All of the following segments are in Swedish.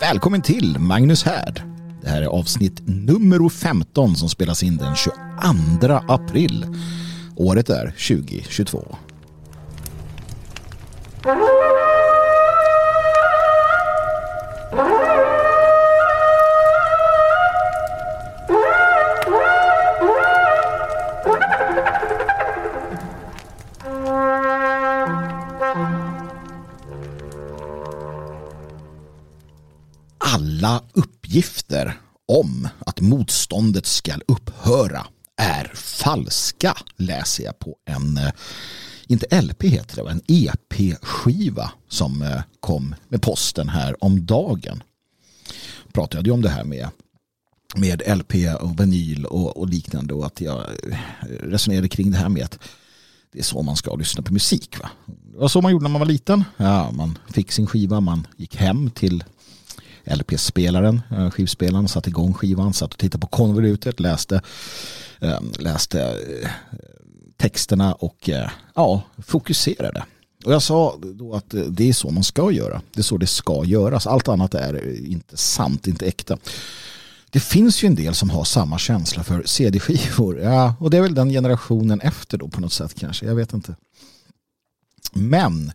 Välkommen till Magnus Härd. Det här är avsnitt nummer 15 som spelas in den 22 april. Året är 2022. Läser jag på en, eh, inte LP heter det, en EP-skiva som eh, kom med posten här om dagen. Pratade jag om det här med, med LP och vinyl och, och liknande och att jag eh, resonerade kring det här med att det är så man ska lyssna på musik. Va? Det var så man gjorde när man var liten. Ja, man fick sin skiva, man gick hem till LP-spelaren, skivspelaren, satte igång skivan, satt och tittade på konvolutet, läste, läste texterna och eh, ja, fokuserade. Och jag sa då att eh, det är så man ska göra. Det är så det ska göras. Allt annat är inte sant, inte äkta. Det finns ju en del som har samma känsla för CD-skivor. Ja, och det är väl den generationen efter då på något sätt kanske. Jag vet inte. Men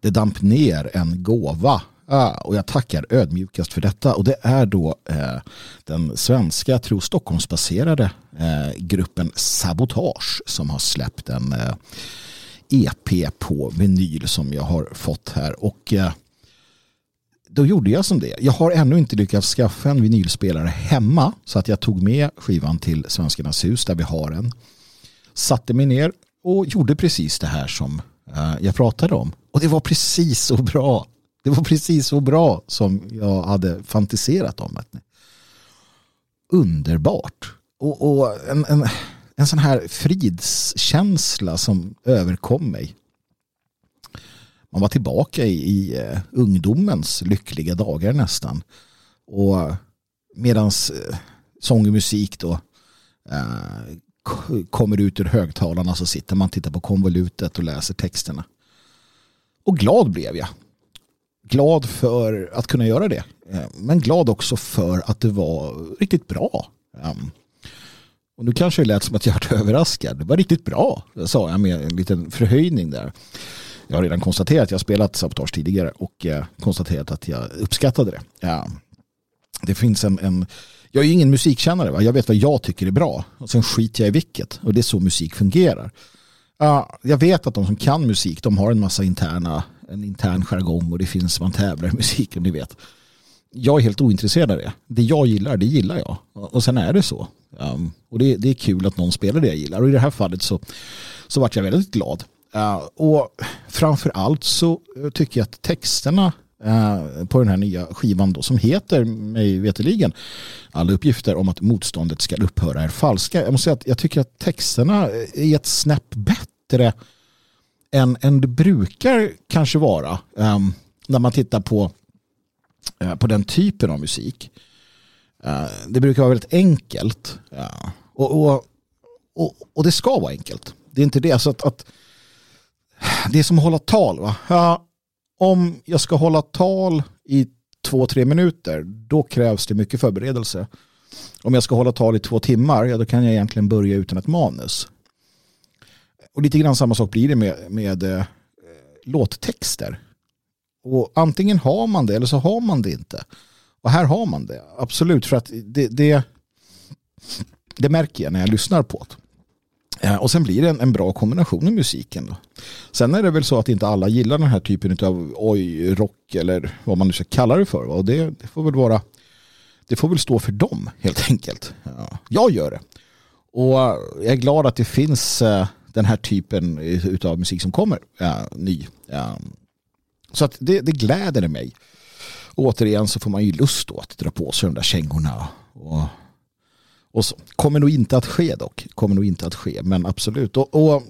det damp ner en gåva Ah, och jag tackar ödmjukast för detta. Och det är då eh, den svenska, jag tror Stockholmsbaserade eh, gruppen Sabotage som har släppt en eh, EP på vinyl som jag har fått här. Och eh, då gjorde jag som det. Jag har ännu inte lyckats skaffa en vinylspelare hemma så att jag tog med skivan till Svenskarnas hus där vi har en. Satte mig ner och gjorde precis det här som eh, jag pratade om. Och det var precis så bra det var precis så bra som jag hade fantiserat om. Underbart. Och, och en, en, en sån här fridskänsla som överkom mig. Man var tillbaka i, i eh, ungdomens lyckliga dagar nästan. Och medans eh, sång och musik då eh, kommer ut ur högtalarna så sitter man och tittar på konvolutet och läser texterna. Och glad blev jag glad för att kunna göra det. Eh, men glad också för att det var riktigt bra. Ehm, och nu kanske det lät som att jag var överraskad. Det var riktigt bra, sa jag med en liten förhöjning där. Jag har redan konstaterat att jag spelat Sabotage tidigare och eh, konstaterat att jag uppskattade det. Ehm, det finns en, en jag är ju ingen musikkännare, va? jag vet vad jag tycker är bra och sen skiter jag i vilket och det är så musik fungerar. Ehm, jag vet att de som kan musik de har en massa interna en intern jargong och det finns man tävlar i musiken, ni vet. Jag är helt ointresserad av det. Det jag gillar, det gillar jag. Och sen är det så. Um, och det, det, är kul att någon spelar det jag gillar. Och i det här fallet så, så vart jag väldigt glad. Uh, och framför allt så eh, tycker jag att texterna uh, på den här nya skivan då, som heter, mig veteligen, alla uppgifter om att motståndet ska upphöra är falska. Jag måste säga att jag tycker att texterna är ett snäpp bättre än, än det brukar kanske vara um, när man tittar på, uh, på den typen av musik. Uh, det brukar vara väldigt enkelt. Uh, och, och, och, och, det ska vara enkelt. Det är inte det. Så att, att det är som att hålla tal. Va? Ja, om jag ska hålla tal i två, tre minuter, då krävs det mycket förberedelse. Om jag ska hålla tal i två timmar, ja, då kan jag egentligen börja utan ett manus. Och lite grann samma sak blir det med, med eh, låttexter. Och antingen har man det eller så har man det inte. Och här har man det, absolut. För att det, det, det märker jag när jag lyssnar på det. Eh, och sen blir det en, en, bra kombination i musiken. Då. Sen är det väl så att inte alla gillar den här typen av oj, rock eller vad man nu ska kalla det för. Och det, det får väl vara det får väl stå för dem helt enkelt. Ja, jag gör det. Och eh, jag är glad att det finns eh, den här typen av musik som kommer ja, ny. Ja. Så att det, det gläder mig. Och återigen så får man ju lust då att dra på sig de där kängorna. Och, och så. Kommer nog inte att ske dock. Kommer nog inte att ske. Men absolut. Och, och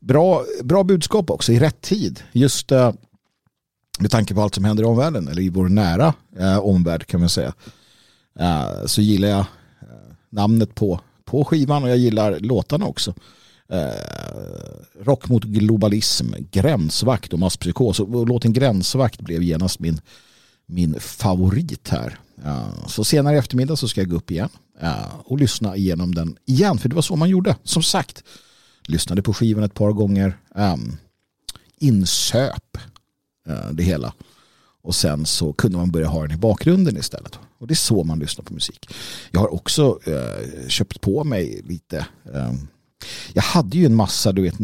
bra, bra budskap också i rätt tid. Just uh, med tanke på allt som händer i omvärlden. Eller i vår nära uh, omvärld kan man säga. Uh, så gillar jag namnet på, på skivan och jag gillar låtarna också eh, rock mot globalism, gränsvakt och masspsykos. Och låten Gränsvakt blev genast min, min favorit här. Så senare i eftermiddag så ska jag gå upp igen och lyssna igenom den igen. För det var så man gjorde. Som sagt, lyssnade på skivan ett par gånger. Ehm, Insöp eh, det hela. Och sen så kunde man börja ha den i bakgrunden istället. Och det är så man lyssnar på musik. Jag har också eh, köpt på mig lite eh, jag hade ju en massa, du vet,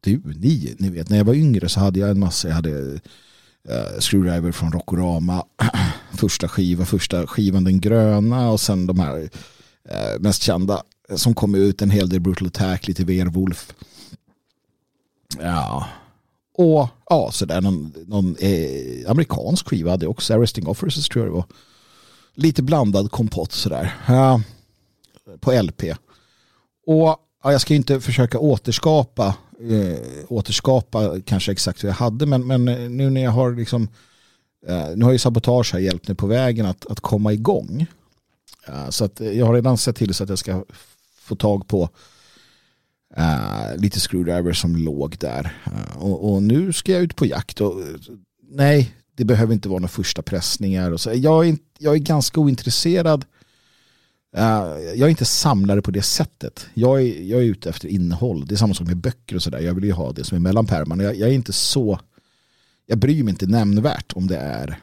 du, ni, ni vet, när jag var yngre så hade jag en massa, jag hade uh, Screwdriver från Rockorama, första skiva, första skivan Den gröna och sen de här uh, mest kända eh, som kom ut, en hel del Brutal Attack, lite Werewolf. Ja, och ja, så där någon, någon eh, amerikansk skiva hade jag också, Arresting Officers tror jag det var. Lite blandad kompott sådär. Uh, på LP. Och ja, jag ska inte försöka återskapa eh, återskapa kanske exakt hur jag hade men, men eh, nu när jag har liksom eh, nu har ju sabotage här hjälpt mig på vägen att, att komma igång. Eh, så att eh, jag har redan sett till så att jag ska få tag på Uh, lite screwdriver som låg där. Uh, och, och, nu ska jag ut på jakt. Och, nej, det behöver inte vara några första pressningar. Och så. Jag, är, jag är ganska ointresserad Uh, Eh, jag är inte samlare på det sättet. Jag är, jag är ute efter innehåll. Det är samma sak med böcker och sådär. Jag vill ju ha det som är mellan pärmarna. Jag, jag, är inte så... Jag bryr mig inte nämnvärt om det är...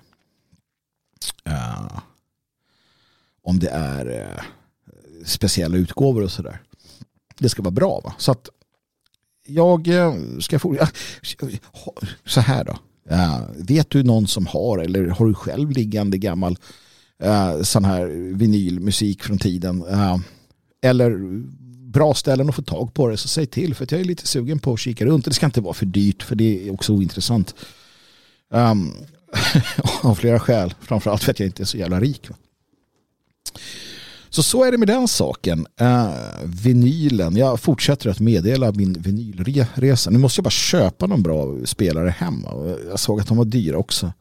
Uh, om det är uh, speciella utgåvor och sådär. Det ska vara bra va? Så att jag ska få... Så här då. vet du någon som har eller har du själv liggande gammal eh, sån här vinylmusik från tiden. Eh, eller bra ställen att få tag på det så säg till för att jag är lite sugen på att kika runt. Det ska inte vara för dyrt för det är också ointressant. Um, av flera skäl. Framförallt för att jag inte är så jävla rik. Så så är det med den saken. Uh, vinylen. Jag fortsätter att meddela min vinylresa. Nu måste jag bara köpa någon bra spelare hemma. Jag såg att de var dyra också.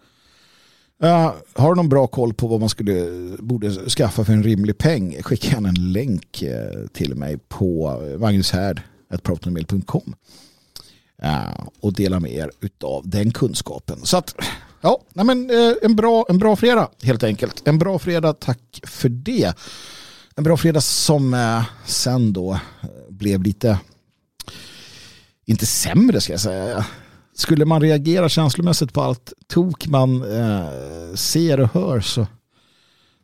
Uh, har du någon bra koll på vad man skulle, borde skaffa för en rimlig peng skicka gärna en länk uh, till mig på magnushärd.protonmail.com uh, och dela med er av den kunskapen. Så att, ja, nej men, uh, en, bra, en bra fredag helt enkelt. En bra fredag, tack för det. En bra fredag som uh, sen då blev lite, inte sämre ska jag säga skulle man reagera känslomässigt på allt tok man eh, ser och hör så,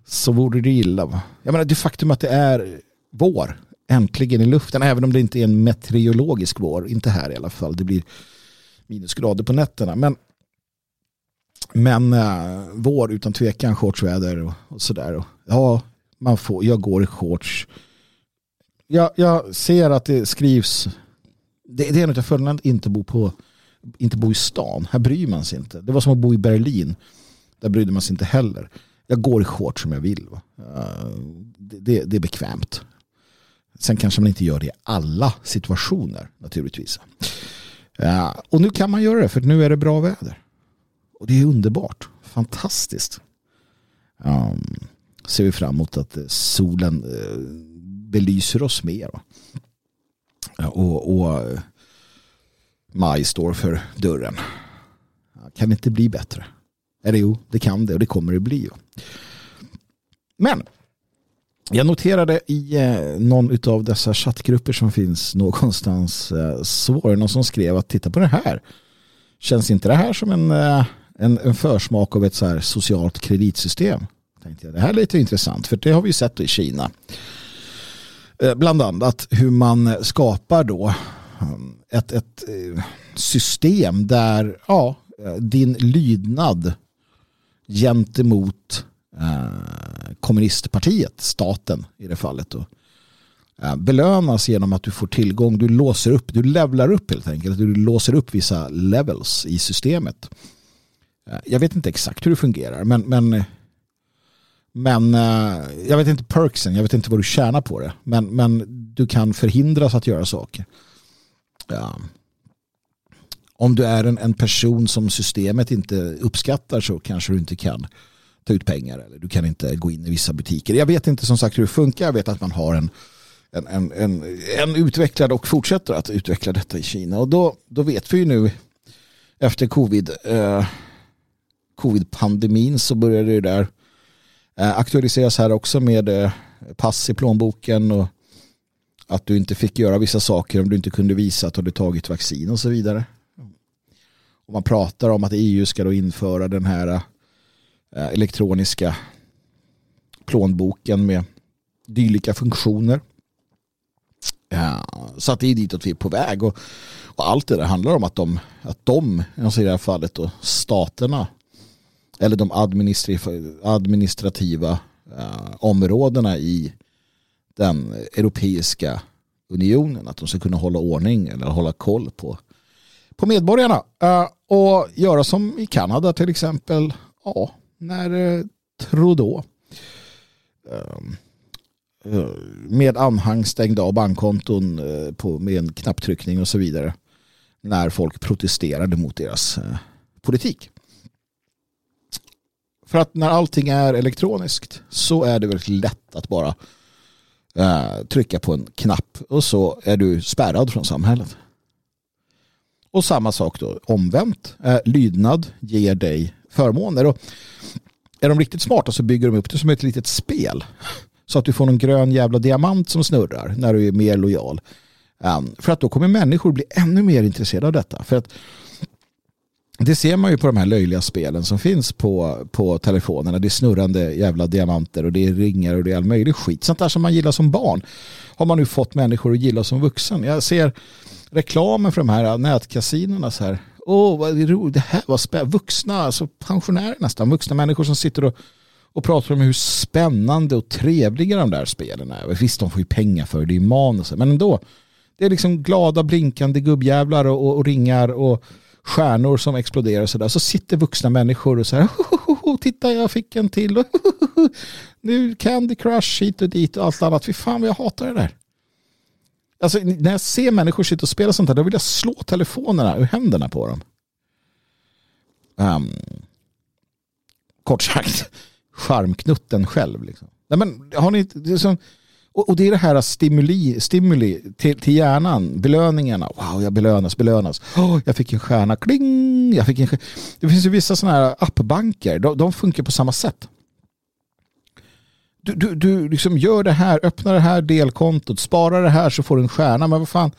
så vore det illa. Va? Jag menar det faktum att det är vår äntligen i luften, även om det inte är en meteorologisk vår, inte här i alla fall, det blir minusgrader på nätterna. Men, men eh, vår utan tvekan, shortsväder och, och sådär. Ja, man får, jag går i shorts. Jag, jag ser att det skrivs, det, det är en av fördelarna att inte bo på inte bo i stan. Här bryr man sig inte. Det var som att bo i Berlin. Där brydde man sig inte heller. Jag går i shorts som jag vill. Det, eh, det, det, är bekvämt. Sen kanske man inte gör det i alla situationer naturligtvis. Eh, och nu kan man göra det för nu är det bra väder. Och det är underbart. Fantastiskt. Um, ser vi fram emot att eh, solen uh, belyser oss mer. Och, och maj står för dörren. Kan det inte bli bättre? Eller jo, det kan det och det kommer det bli. Men jag noterade i eh, någon av dessa chattgrupper som finns någonstans eh, så var det någon som skrev att titta på det här. Känns inte det här som en, eh, en, en försmak av ett så här socialt kreditsystem? Tänkte jag. Det här är lite intressant för det har vi sett i Kina. Bland annat hur man skapar då ehm, ett, ett eh, system där ja, din lydnad gentemot eh, kommunistpartiet, staten i det fallet då, eh, belönas genom att du får tillgång, du låser upp, du levlar upp helt enkelt, du låser upp vissa levels i systemet. Eh, jag vet inte exakt hur det fungerar men, men men eh, jag vet inte perksen, jag vet inte vad du tjänar på det. Men, men du kan förhindras att göra saker ja, om du är en, en person som systemet inte uppskattar så kanske du inte kan ta ut pengar eller du kan inte gå in i vissa butiker. Jag vet inte som sagt hur det funkar. Jag vet att man har en, en, en, en, en utvecklad och fortsätter att utveckla detta i Kina. Och då, då vet vi ju nu efter covid, eh, covid-pandemin så började det där eh, aktualiseras här också med eh, pass i plånboken och att du inte fick göra vissa saker om du inte kunde visa att du hade tagit vaccin och så vidare. Och man pratar om att EU ska då införa den här eh, elektroniska plånboken med dylika funktioner. Ja, så att det är ditåt vi är på väg. Och, och allt det där handlar om att de, att de alltså i det här fallet då, staterna eller de administrativa uh, områdena i den europeiska unionen. Att de ska kunna hålla ordning eller hålla koll på, på medborgarna. Eh, och göra som i Kanada till exempel. Ja, när eh, Trudeau eh, med anhang stängde av bankkonton på, med en knapptryckning och så vidare när folk protesterade mot deras politik. För att när allting är elektroniskt så är det väldigt lätt att bara Eh, trycka på en knapp och så är du spärrad från samhället. Och samma sak då omvänt. Eh, lydnad ger dig förmåner. Och är de riktigt smarta så bygger de upp det som ett litet spel. Så att du får någon grön jävla diamant som snurrar när du är mer lojal. Um, för att då kommer människor bli ännu mer intresserade av detta. För att det ser man ju på de här löjliga spelen som finns på, på telefonerna. Det är snurrande jävla diamanter och det är ringar och det är all möjlig skit. Sånt där som man gillar som barn har man nu fått människor att gilla som vuxen. Jag ser reklamen för de här nätkasinorna så här. Åh, vad är roligt. Det här var spännande. Vuxna, alltså pensionärer nästan. Vuxna människor som sitter och, och pratar om hur spännande och trevliga de där spelen är. Visst, de får ju pengar för det, det är manus. Men ändå, det är liksom glada, blinkande gubbjävlar och, och, och ringar och stjärnor som exploderar och sådär. Så sitter vuxna människor och så här, titta jag fick en till. nu Candy Crush hit och dit och allt annat. Fy fan vad jag hatar det där. Alltså när jag ser människor sitta och spela sånt här då vill jag slå telefonerna ur händerna på dem. Um, kort sagt, charmknutten själv. Liksom. Nej, men, har ni, det är som, och, och, det är det här stimuli, stimuli till, till hjärnan, belöningarna. Wow, jag belönas, belönas. Oh, jag fick en stjärna, kling! Jag fick en stjärna. Det finns ju vissa sådana här appbanker, de, de funkar på samma sätt. Du, du, du liksom gör det här, öppnar det här delkontot, sparar det här så får du en stjärna. Men vad fan,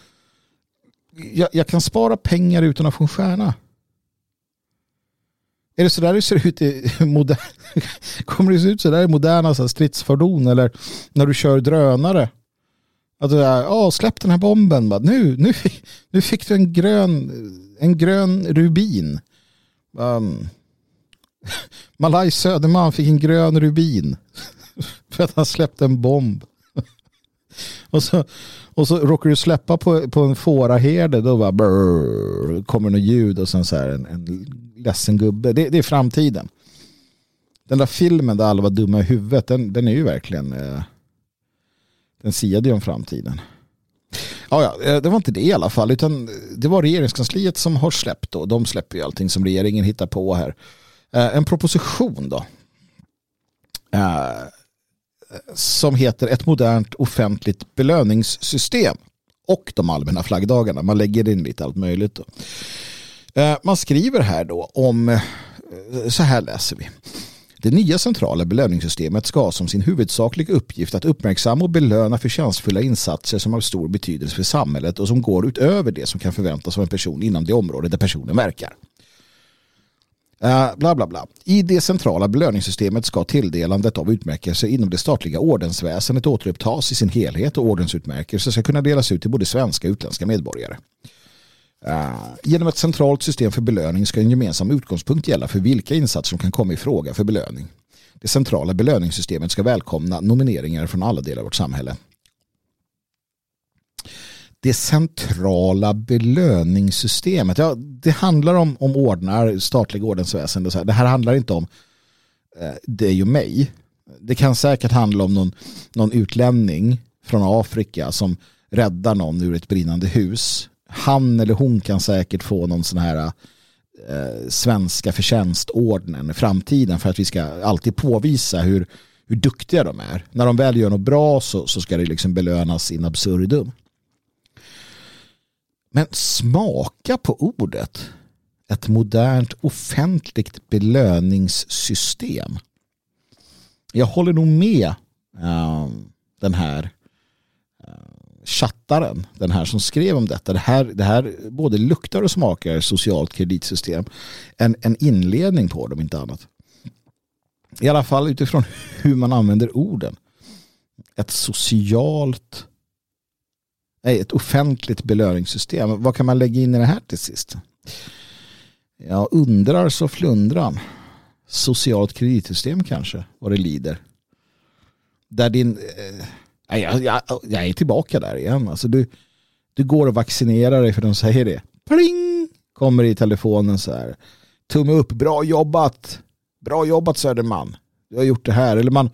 jag, jag kan spara pengar utan att få en stjärna. Är det så där det ser ut i modern, kommer det se ut så där i moderna så stridsfordon eller när du kör drönare? Att du är, ja släpp den här bomben, nu, nu, fick, nu fick du en grön, en grön rubin. Um, Malaj Söderman fick en grön rubin för att han släppte en bomb. och, så, och så råkar du släppa på, på en fåraherde då bara brrr, kommer något ljud och sen så här en, en ledsen gubbe. Det, det, är framtiden. Den där filmen där alla var dumma i huvudet, den, den är ju verkligen eh, den siade ju om framtiden. Ja, ja, eh, det var inte det i alla fall, utan det var regeringskansliet som har släppt då. De släpper ju allting som regeringen hittar på här. Eh, en proposition då. Eh, som heter ett modernt offentligt belöningssystem och de allmänna flaggdagarna. Man lägger in lite allt möjligt. Då. Eh, man skriver här då om, eh, så här läser vi. Det nya centrala belöningssystemet ska ha som sin huvudsakliga uppgift att uppmärksamma och belöna förtjänstfulla insatser som har stor betydelse för samhället och som går utöver det som kan förväntas av en person inom det område där personen verkar. Uh, bla bla bla. I det centrala belöningssystemet ska tilldelandet av utmärkelser inom det statliga ordensväsendet återupptas i sin helhet och ordensutmärkelser ska kunna delas ut till både svenska och utländska medborgare. Uh, genom ett centralt system för belöning ska en gemensam utgångspunkt gälla för vilka insatser som kan komma i fråga för belöning. Det centrala belöningssystemet ska välkomna nomineringar från alla delar av vårt samhälle. Det centrala belöningssystemet, ja, det handlar om, om ordnar, statliga ordensväsende. Så här. Det här handlar inte om eh, dig och mig. Det kan säkert handla om någon, någon utlänning från Afrika som räddar någon ur ett brinnande hus han eller hon kan säkert få någon sån här eh, svenska förtjänstordnen i framtiden för att vi ska alltid påvisa hur, hur duktiga de är. När de väl gör något bra så, så ska det liksom belönas in absurdum. Men smaka på ordet ett modernt offentligt belöningssystem. Jag håller nog med uh, den här uh, chattaren, den här som skrev om detta. Det här, det här både luktar och smakar socialt kreditsystem. En, en inledning på dem, inte annat. I alla fall utifrån hur man använder orden. Ett socialt nej, ett offentligt belöningssystem. Vad kan man lägga in i det här till sist? Ja, undrar så flundran. Socialt kreditsystem kanske, vad det lider. Där din... Eh, jag, jag, jag, är tillbaka där igen. Alltså du, du går och vaccinerar dig för de säger det. Pling! Kommer i telefonen så här. Tumme upp, bra jobbat. Bra jobbat Söderman. Du har gjort det här. Eller man,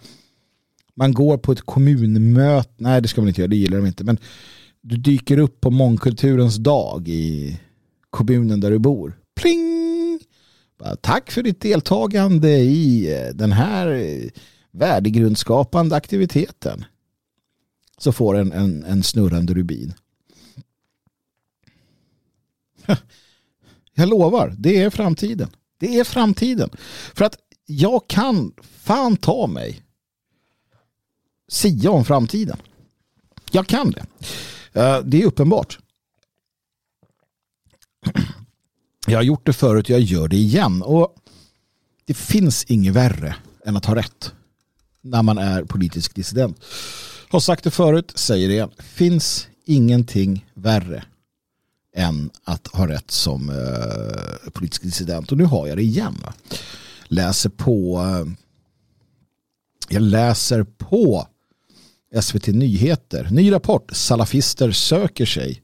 man går på ett kommunmöte. Nej, det ska man inte göra. Det gillar de inte. Men du dyker upp på mångkulturens dag i kommunen där du bor. Pling! Tack för ditt deltagande i eh, den här eh, värdegrundskapande aktiviteten. Så får en, en, en snurrande rubin. Jag lovar, det är framtiden. Det är framtiden. För att jag kan fan ta mig sia om framtiden. Jag kan det. Eh, det är uppenbart. Jag har gjort det förut, jag gör det igen. Och det finns inget värre än att ha rätt när man är politisk dissident. Har sagt det förut, säger det igen. Finns ingenting värre än att ha rätt som eh, politisk dissident. Och nu har jag det igen. Va? Läser på Eh, jag läser på SVT Nyheter. Ny rapport. Salafister söker sig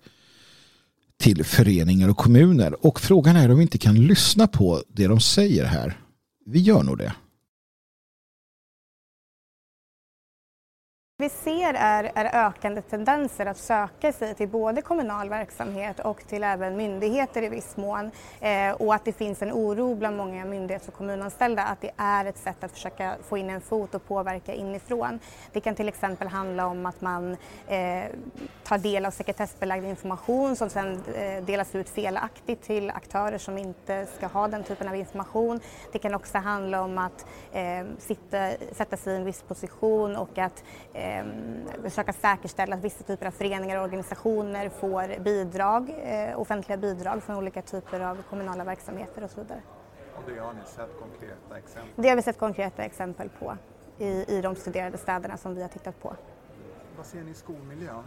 till föreningar och kommuner. Och frågan är om vi inte kan lyssna på det de säger här. Vi gör nog det. Vi ser är, är, ökande tendenser att söka sig till både kommunal verksamhet och till även myndigheter i viss mån. Eh, och att det finns en oro bland många myndighets och kommunanställda att det är ett sätt att försöka få in en fot och påverka inifrån. Det kan till exempel handla om att man eh, tar del av sekretessbelagd information som sedan eh, delas ut felaktigt till aktörer som inte ska ha den typen av information. Det kan också handla om att eh, sitta, sätta sig i en viss position och att eh, försöka säkerställa att vissa typer av föreningar och organisationer får bidrag, eh, offentliga bidrag från olika typer av kommunala verksamheter och så vidare. Och det har ni sett konkreta exempel Det har vi sett konkreta exempel på i, i de studerade städerna som vi har tittat på. Vad ser ni i skolmiljön?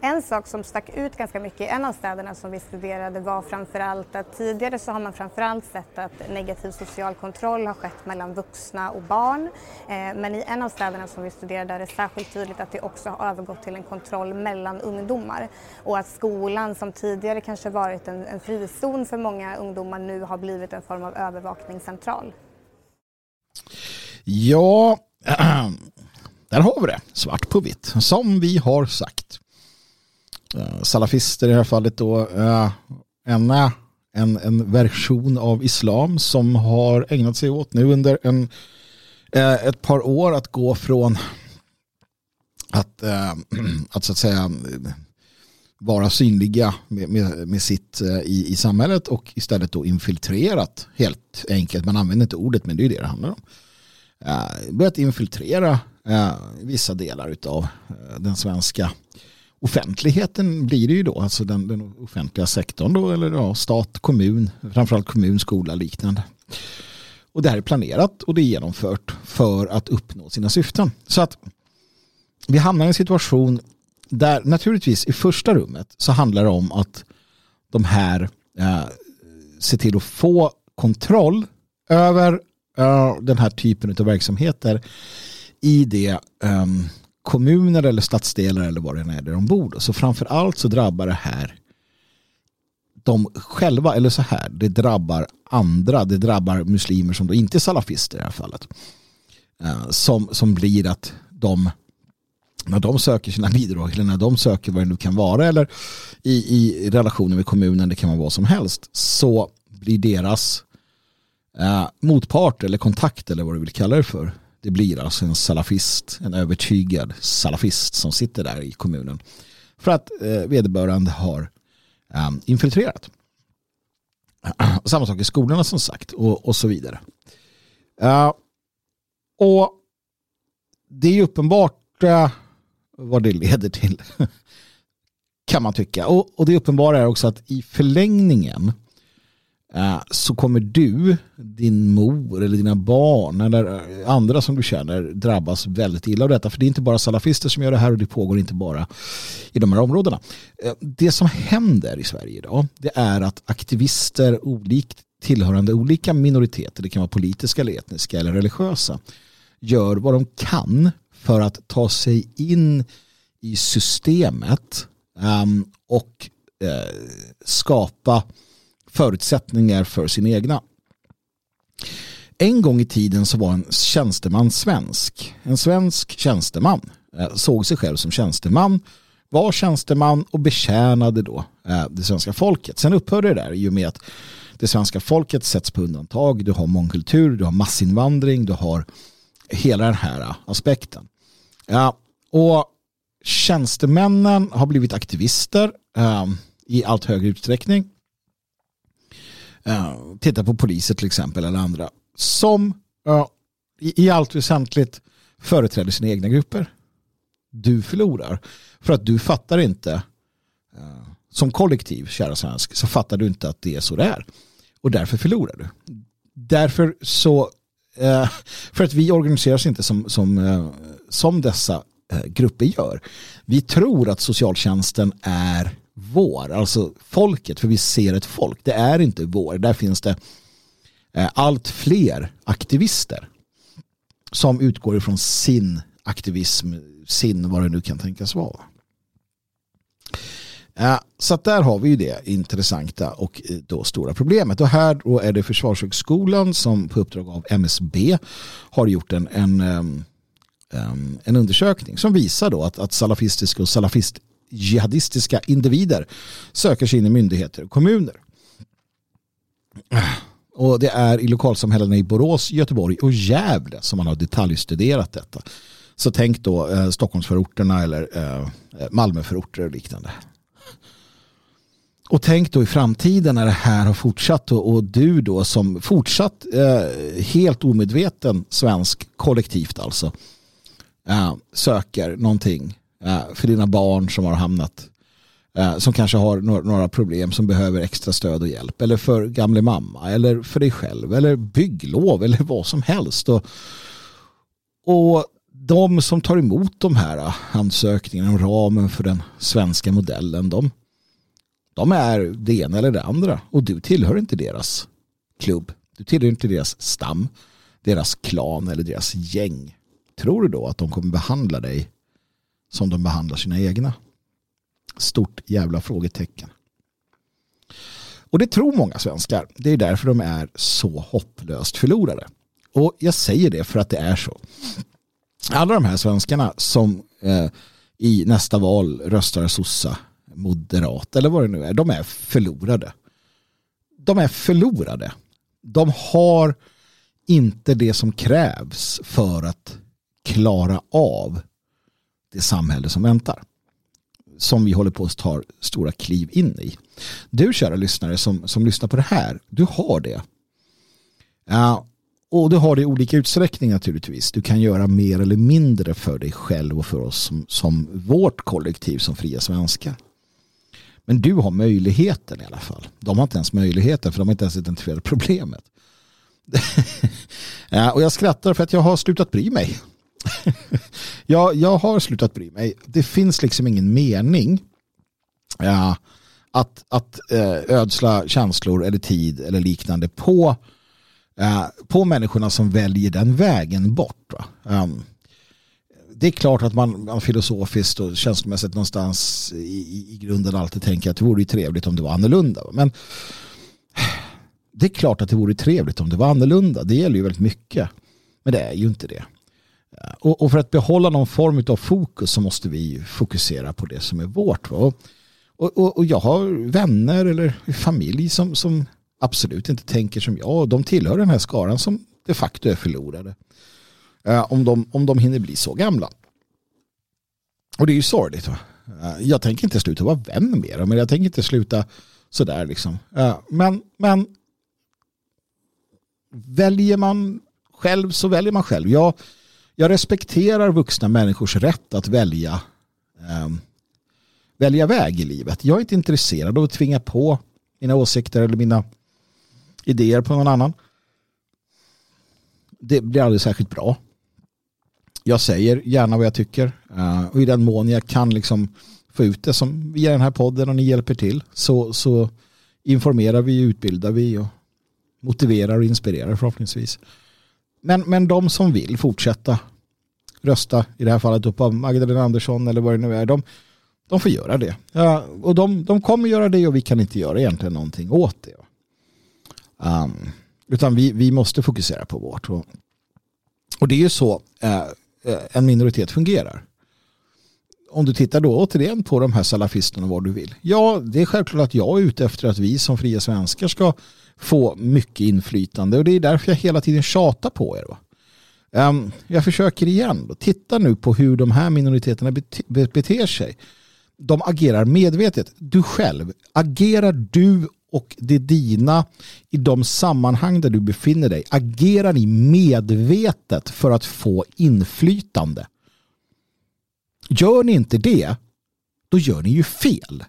En sak som stack ut ganska mycket i en av städerna som vi studerade var framförallt att tidigare så har man framförallt sett att negativ social kontroll har skett mellan vuxna och barn. Eh, men i en av städerna som vi studerade är det särskilt tydligt att det också har övergått till en kontroll mellan ungdomar och att skolan som tidigare kanske varit en, en frizon för många ungdomar nu har blivit en form av övervakningscentral. Ja, där har vi det, svart på vitt, som vi har sagt. Eh, salafister i det här fallet då, eh, en, eh, en, en version av islam som har ägnat sig åt nu under en, ett par år att gå från att, att så att säga vara synliga med, med, med sitt i, i samhället och istället då infiltrerat helt enkelt. Man använder inte ordet men det är det det handlar om. Börjat infiltrera Eh, vissa delar av eh, den svenska offentligheten blir det ju då, alltså den, den offentliga sektorn då, eller ja, stat, kommun, framförallt kommun, skola, liknande. Och det här är planerat och det är genomfört för att uppnå sina syften. Så att vi hamnar i en situation där naturligtvis i första rummet så handlar det om att de här eh, ser till att få kontroll över eh, den här typen av verksamheter i det um, kommuner eller stadsdelar eller vad det är där de bor. Så framför allt så drabbar det här de själva, eller så här, det drabbar andra, det drabbar muslimer som då inte är salafister i det här fallet. Uh, som, som blir att de när de söker sina bidrag eller när de söker vad det nu kan vara eller i, i relationer med kommunen, det kan vara vad som helst, så blir deras uh, motpart eller kontakt eller vad du vill kalla det för det blir alltså en salafist, en övertygad salafist som sitter där i kommunen. För att eh, vederbörande har eh, infiltrerat. Samma sak i skolorna som sagt och, och så vidare. Uh, och det är uppenbart uh, vad det leder till. kan man tycka. Och, och det uppenbara är också att i förlängningen uh, Eh, så kommer du, din mor eller dina barn eller eh, andra som du känner drabbas väldigt illa av detta. För det är inte bara salafister som gör det här och det pågår inte bara i de här områdena. Eh, det som händer i Sverige idag det är att aktivister olikt tillhörande olika minoriteter, det kan vara politiska eller etniska eller religiösa, gör vad de kan för att ta sig in i systemet ehm, och skapa förutsättningar för sin egna. En gång i tiden så var en tjänsteman svensk. En svensk tjänsteman eh, såg sig själv som tjänsteman, var tjänsteman och betjänade då eh, det svenska folket. Sen upphörde det där i och med att det svenska folket sätts på undantag. Du har mångkultur, du har massinvandring, du har hela den här eh, aspekten. Ja, och tjänstemännen har blivit aktivister eh, i allt högre utsträckning. Eh, titta på poliser till exempel eller andra som i, allt väsentligt företräder sina egna grupper. Du förlorar för att du fattar inte eh, som kollektiv, kära svensk, så fattar du inte att det är så det är. Och därför förlorar du. Därför så eh, för att vi organiserar oss inte som, som, som dessa grupper gör. Vi tror att socialtjänsten är vår, alltså folket, för vi ser ett folk. Det är inte vår. Där finns det eh, allt fler aktivister som utgår ifrån sin aktivism, sin vad det nu kan tänkas vara. Så att där har vi ju det intressanta och eh, då stora problemet. Och här då är det Försvarshögskolan som på uppdrag av MSB har gjort en, en, eh, en undersökning som visar då att, att salafistiska och salafist jihadistiska individer söker sig in i myndigheter och kommuner. Och det är i lokalsamhällena i Borås, Göteborg och Gävle som man har detaljstuderat detta. Så tänk då eh, Stockholmsförorterna eller eh, eh Malmöförorter och liknande. Och tänk då i framtiden när det här har fortsatt och, och du då som fortsatt eh, helt omedveten svensk kollektivt alltså eh, söker någonting Eh, för dina barn som har hamnat eh, som kanske har några, problem som behöver extra stöd och hjälp eller för gamle mamma eller för dig själv eller bygglov eller vad som helst och, och de som tar emot de här eh, ansökningarna och ramen för den svenska modellen de de är det ena eller det andra och du tillhör inte deras klubb. Du tillhör inte deras stam, deras klan eller deras gäng. Tror du då att de kommer behandla dig som de behandlar sina egna? Stort jävla frågetecken. Och det tror många svenskar. Det är därför de är så hopplöst förlorade. Och jag säger det för att det är så. Alla de här svenskarna som eh, i nästa val röstar sossa moderat eller vad det nu är. De är förlorade. De är förlorade. De har inte det som krävs för att klara av det samhälle som väntar. Som vi håller på att ta stora kliv in i. Du kära lyssnare som, som lyssnar på det här, du har det. Ja, och du har det i olika utsträckning naturligtvis. Du kan göra mer eller mindre för dig själv och för oss som, som vårt kollektiv som fria svenskar. Men du har möjligheten i alla fall. De har inte ens möjligheten för de har inte ens identifierat problemet. ja, och jag skrattar för att jag har slutat bry mig. jag, jag har slutat bry mig. Det finns liksom ingen mening ja, att, att eh, ödsla känslor eller tid eller liknande på, eh, på människorna som väljer den vägen bort. Um, det är klart att man, man filosofiskt och känslomässigt någonstans i, i grunden alltid tänker att det vore trevligt om det var annorlunda. Men det är klart att det vore trevligt om det var annorlunda. Det gäller ju väldigt mycket. Men det är ju inte det. Och, och för att behålla någon form av fokus så måste vi fokusera på det som är vårt. Och, och, och, jag har vänner eller familj som, som absolut inte tänker som jag. Och de tillhör den här skaran som de facto är förlorade. Eh, om, de, om de hinner bli så gamla. Och det är ju sorgligt. Va? Eh, jag tänker inte sluta vara vän med dem, men jag tänker inte sluta sådär liksom. Eh, men, men väljer man själv så väljer man själv. Jag, jag respekterar vuxna människors rätt att välja eh, välja väg i livet. Jag är inte intresserad av att tvinga på mina åsikter eller mina idéer på någon annan. Det blir aldrig särskilt bra. Jag säger gärna vad jag tycker uh, och i den mån jag kan liksom få ut det som via den här podden och ni hjälper till så, så informerar vi, utbildar vi och motiverar och inspirerar förhoppningsvis. Men, men de som vill fortsätta rösta, i det här fallet på Magdalena Andersson eller vad det nu är, de, de får göra det. Ja, och de, de kommer göra det och vi kan inte göra egentligen någonting åt det. Um, utan vi, vi måste fokusera på vårt. Och, och det är ju så uh, en minoritet fungerar. Om du tittar då återigen på de här salafisterna vad du vill. Ja, det är självklart att jag är ute efter att vi som fria svenskar ska få mycket inflytande och det är därför jag hela tiden tjatar på er. Va? Um, jag försöker igen. Titta nu på hur de här minoriteterna bete beter sig de agerar medvetet. Du själv, agerar du och det dina i de sammanhang där du befinner dig, agerar ni medvetet för att få inflytande? Gör ni inte det, då gör ni ju fel.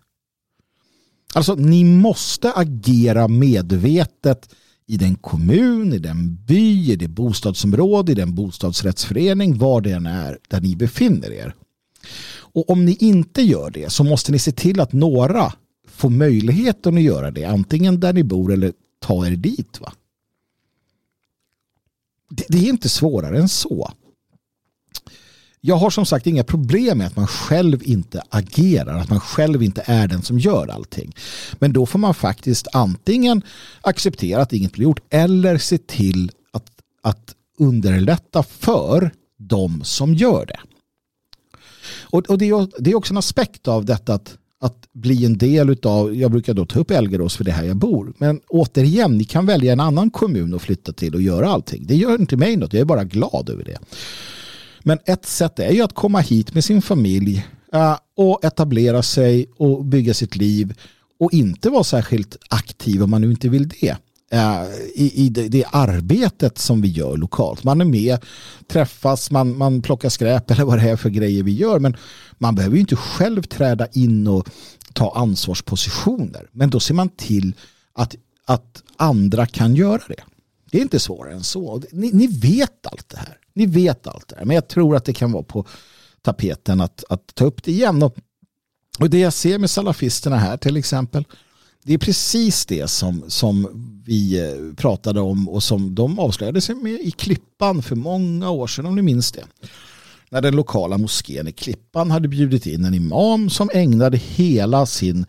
Alltså, ni måste agera medvetet i den kommun, i den by, i det bostadsområde, i den bostadsrättsförening, var det än är där ni befinner er. Och om ni inte gör det så måste ni se till att några får möjligheten att göra det. Antingen där ni bor eller ta er dit. Va? Det, det är inte svårare än så. Jag har som sagt inga problem med att man själv inte agerar, att man själv inte är den som gör allting. Men då får man faktiskt antingen acceptera att inget blir gjort eller se till att, att underlätta för de som gör det. Och, och det, är, det är också en aspekt av detta att, att bli en del av, jag brukar då ta upp Elgerås för det här jag bor. Men återigen, ni kan välja en annan kommun att flytta till och göra allting. Det gör inte mig något, jag är bara glad över det. Men ett sätt är ju att komma hit med sin familj eh, och etablera sig och bygga sitt liv och inte vara särskilt aktiv om man nu inte vill det. Eh, I, i det, det, arbetet som vi gör lokalt. Man är med, träffas, man, man plockar skräp eller vad det är för grejer vi gör. Men man behöver ju inte själv träda in och ta ansvarspositioner. Men då ser man till att, att andra kan göra det. Det är inte svårare än så. Ni, ni vet allt det här. Ni vet allt det här. Men jag tror att det kan vara på tapeten att, att ta upp det igen. Och, och det jag ser med salafisterna här till exempel det är precis det som, som vi eh, pratade om och som de avslöjade sig med i Klippan för många år sedan om ni minns det. När den lokala moskén i Klippan hade bjudit in en imam som ägnade hela sin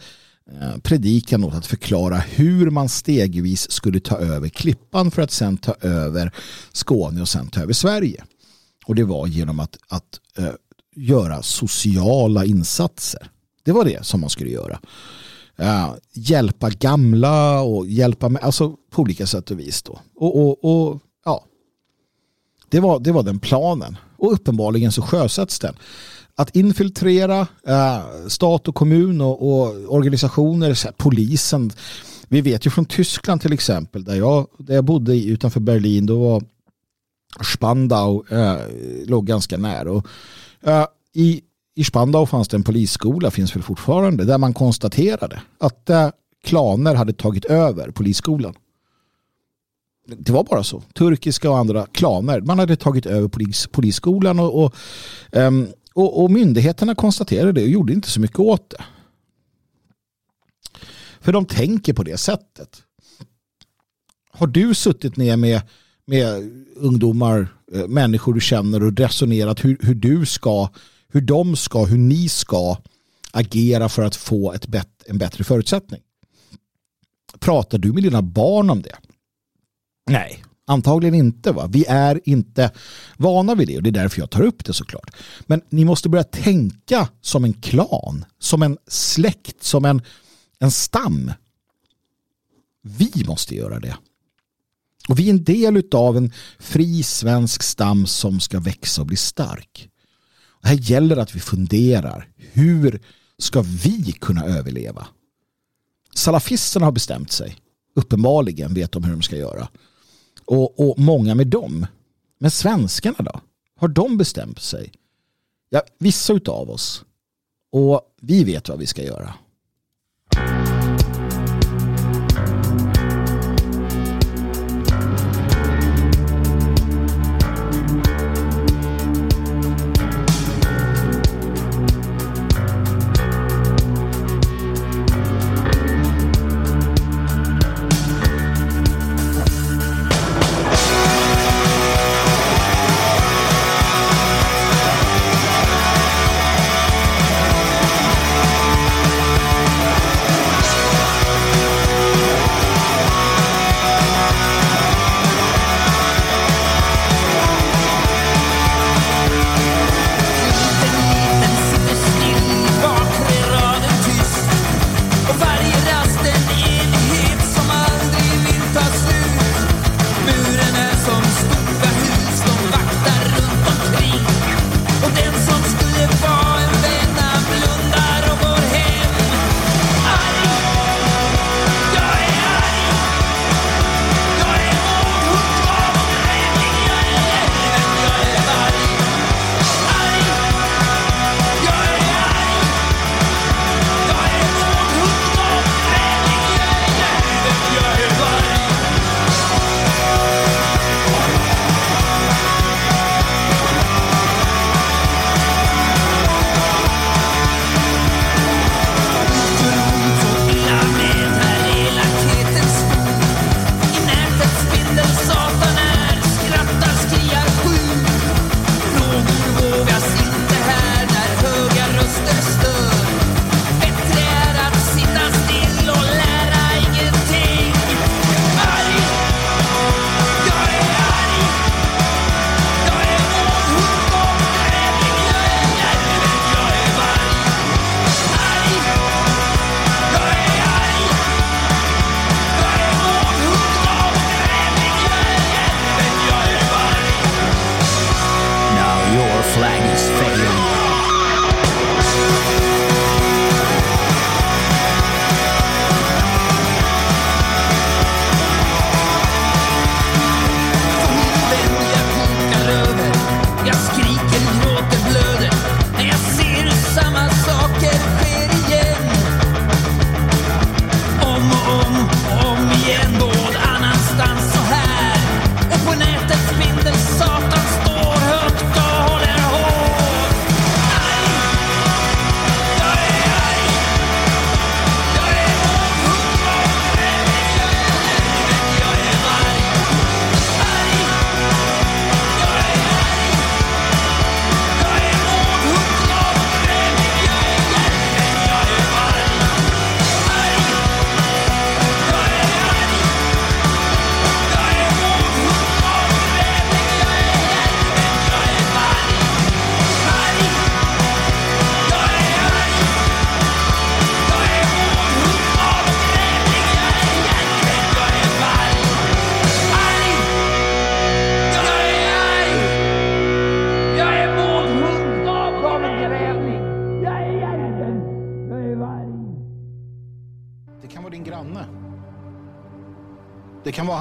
Eh, predikan åt att förklara hur man stegvis skulle ta över Klippan för att sen ta över Skåne och sen ta över Sverige. Och det var genom att, att uh, göra sociala insatser. Det var det som man skulle göra uh, hjälpa gamla och hjälpa med, alltså på olika sätt och vis då. Och, och, och ja, det var, det var den planen. Och uppenbarligen så sjösätts den. Att infiltrera eh, stat och kommun och, och organisationer, så här, polisen. Vi vet ju från Tyskland till exempel, där jag, där jag bodde utanför Berlin, då var Spandau eh, låg ganska nära. Och, eh, I i Spandau fanns det en polisskola, finns väl fortfarande, där man konstaterade att eh, klaner hade tagit över polisskolan. Det var bara så. Turkiska och andra klaner. Man hade tagit över polis, polisskolan och, och, um, och, och myndigheterna konstaterade det och gjorde inte så mycket åt det. För de tänker på det sättet. Har du suttit ner med, med ungdomar, eh, människor du känner och resonerat hur, hur du ska hur de ska, hur ni ska agera för att få ett bet en bättre förutsättning. Pratar du med dina barn om det? Nej, antagligen inte. Va? Vi är inte vana vid det och det är därför jag tar upp det såklart. Men ni måste börja tänka som en klan, som en släkt, som en, en stam. Vi måste göra det. Och vi är en del av en fri svensk stam som ska växa och bli stark. Här gäller det att vi funderar. Hur ska vi kunna överleva? salafisterna har bestämt sig. Uppenbarligen vet de hur de ska göra. Och, och många med dem. Men svenskarna då? Har de bestämt sig? Ja, vissa utav oss. Och vi vet vad vi ska göra.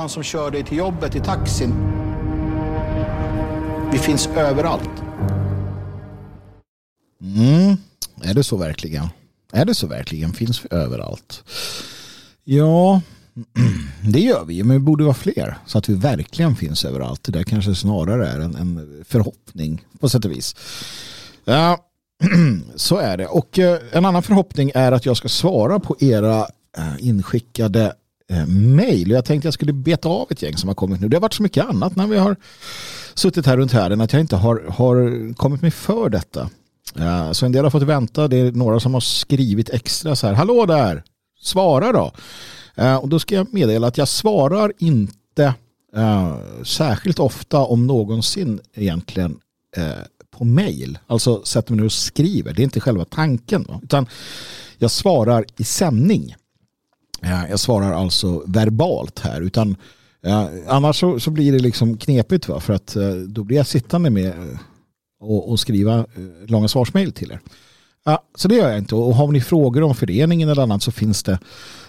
Han som kör dig till jobbet i taxin. Vi finns överallt. Mm, är det så verkligen? Är det så verkligen? Finns vi överallt? Ja, det gör vi, men vi borde vara fler så att vi verkligen finns överallt. Det där kanske snarare är en, en förhoppning på sätt och vis. Ja, så är det. Och eh, en annan förhoppning är att jag ska svara på era eh, inskickade eh, mejl. Jag tänkte jag skulle beta av ett gäng som har kommit nu. Det har varit så mycket annat när vi har suttit här runt härden att jag inte har, har kommit mig för detta. Eh, så en del har fått vänta. Det är några som har skrivit extra så här. Hallå där! Svara då! Eh, och då ska jag meddela att jag svarar inte eh, särskilt ofta om någonsin egentligen på mejl. Alltså sätter mig ner och skriver. Det är inte själva tanken. Va? Utan jag svarar i sändning. Jag svarar alltså verbalt här utan annars så, så, blir det liksom knepigt va? för att eh, då blir jag sittande med eh, och, och skriva eh, långa svarsmejl till er. Ja, så det gör jag inte. Och har ni frågor om föreningen eller annat så finns det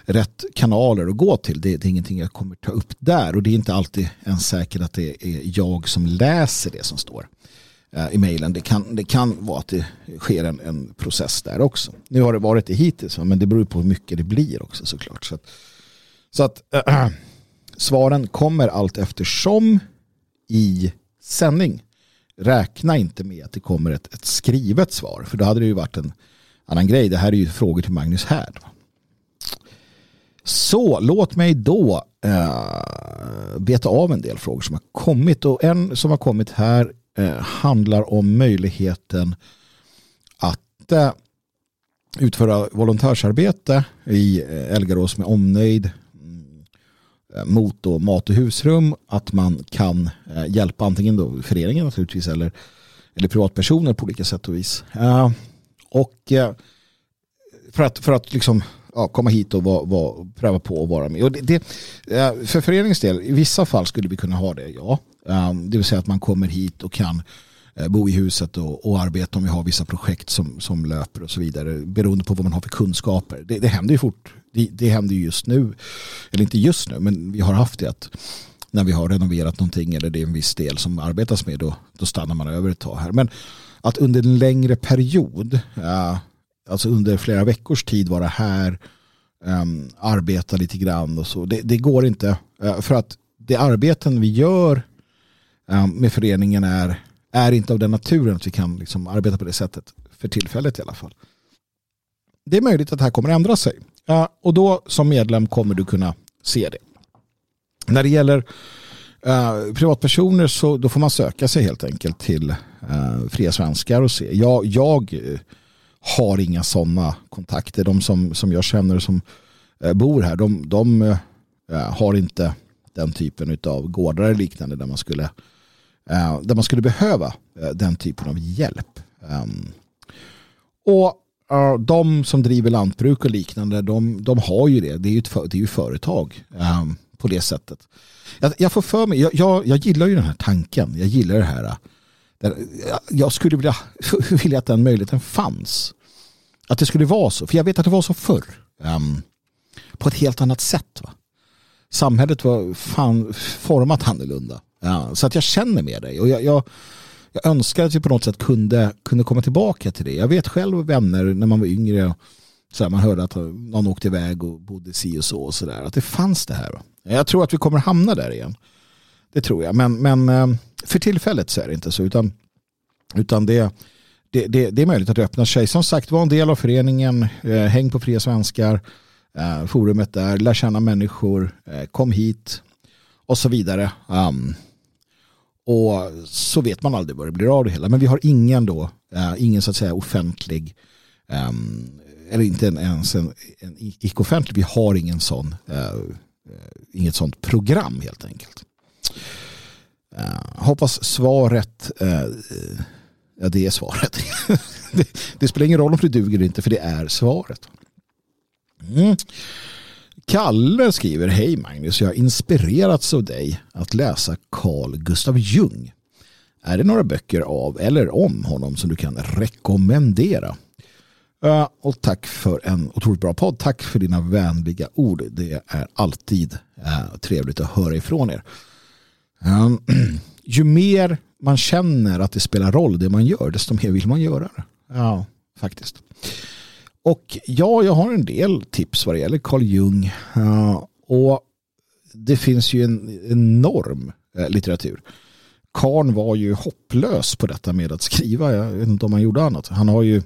rätt kanaler att gå till. Det, det, är ingenting jag kommer ta upp där och det är inte alltid ens säkert att det är jag som läser det som står Eh, i mejlen. Det kan, det kan vara att det sker en, en process där också. Nu har det varit det hittills men det beror på hur mycket det blir också såklart. Så att, så att äh, svaren kommer allt eftersom i sändning. Räkna inte med att det kommer ett, ett skrivet svar för då hade det ju varit en annan grej. Det här är ju frågor till Magnus Härd. Så låt mig då eh, beta av en del frågor som har kommit och en som har kommit här Eh, handlar om möjligheten att eh, utföra volontärsarbete i eh, Elgarås med omnöjd mm, mot då mat och husrum att man kan hjälpa antingen då föreningen naturligtvis eller, eller privatpersoner på olika sätt och vis. och för att, för att liksom ja, komma hit och var, var, pröva på att vara med. Och det, det, för föreningens del, i vissa fall skulle vi kunna ha det, ja. Ehm, det vill säga att man kommer hit och kan eh, bo i huset och, och arbeta om vi har vissa projekt som, som löper och så vidare beroende på vad man har för kunskaper. Det, det händer ju fort, det, det händer ju just nu, eller inte just nu, men vi har haft det att när vi har renoverat någonting eller det är en viss del som arbetas med då, då stannar man över ett tag här. Men att under en längre period, eh, alltså under flera veckors tid vara här, ehm, arbeta lite grann och så. Det, det går inte. Eh, för att det arbeten vi gör Eh, med föreningen är, är inte av den naturen att vi kan liksom arbeta på det sättet. För tillfället i alla fall. Det är möjligt att det här kommer ändra sig. Eh, och då som medlem kommer du kunna se det. När det gäller uh, privatpersoner så då får man söka sig helt enkelt till uh, Fria Svenskar och se. Jag, jag har inga sådana kontakter. De som, som jag känner som uh, bor här, de, de har inte den typen av gårdar eller liknande där man skulle, Eh, där man skulle behöva eh, den typen av hjälp. Ehm, och eh, de som driver lantbruk och liknande, de, de har ju det. Det är ju, ett, det är ju företag ehm, på det sättet. Jag, jag får för mig, jag, jag, jag, gillar ju den här tanken. Jag gillar det här jag skulle vilja, vilja att den möjligheten fanns. Att det skulle vara så. För jag vet att det var så förr. Um, på ett helt annat sätt. Va? Samhället var fan format annorlunda. Ja, så att jag känner med dig. Och jag, jag, jag, önskar att vi på något sätt kunde, kunde komma tillbaka till det. Jag vet själv vänner när man var yngre. Så här, man hörde att någon åkte iväg och bodde si och så. Och så där, att det fanns det här. Jag tror att vi kommer hamna där igen. Det tror jag. Men, men eh, för tillfället så är det inte så. Utan, utan det, det, det, det är möjligt att det öppnar sig. Som sagt, var en del av föreningen. Eh, häng på Fria Svenskar. Eh, forumet där. Lär känna människor. Kom hit. Och så vidare. Um, och så vet man aldrig vad det blir av det hela. Men vi har ingen då, eh, ingen så att säga offentlig, ehm, eller inte ens en, en icke-offentlig, vi har ingen sån, eh, eh, inget sånt program helt enkelt. Hoppas svaret, ja det är svaret. det, det, spelar ingen roll om det duger eller inte för det är svaret. Mm. Kalle skriver, hej Magnus, jag har inspirerats av dig att läsa Carl Gustav Jung. Är det några böcker av eller om honom som du kan rekommendera? Uh, och tack för en otroligt bra podd. Tack för dina vänliga ord. Det är alltid uh, trevligt att höra ifrån er. Um, ju mer man känner att det spelar roll det man gör, desto mer vill man göra det. Ja, faktiskt. Och ja, jag har en del tips vad det gäller Carl Jung. Och det finns ju en enorm eh, litteratur. Karn var ju hopplös på detta med att skriva. Jag vet inte om han gjorde annat. Han har ju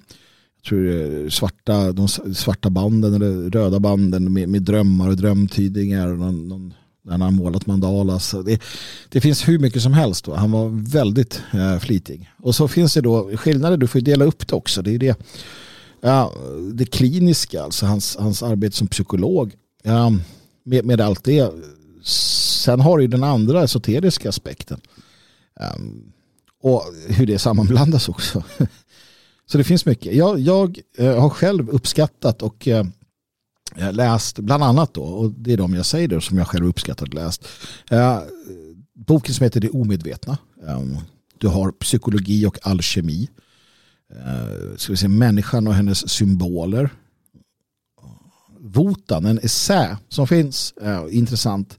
tror, eh, svarta, de svarta banden eller röda banden med, med drömmar och drömtydningar. Och någon, någon han har målat mandalas. Det, det finns hur mycket som helst. Va? Han var väldigt eh, flitig. Och så finns det då skillnader. Du får dela upp det också. Det är det, ja, det kliniska, alltså hans, hans arbete som psykolog. Ja, med, med allt det. Sen har du den andra esoteriska aspekten. Um, och hur det sammanblandas också. Så det finns mycket. Jag, jag eh, har själv uppskattat och eh, eh, läst bland annat då, och det är de jag säger då, som jag själv uppskattat och läst. Eh, boken som heter Det omedvetna. Um, du har psykologi och alkemi eh, ska vi säga, människan och hennes symboler. Votan, en essä som finns, eh, intressant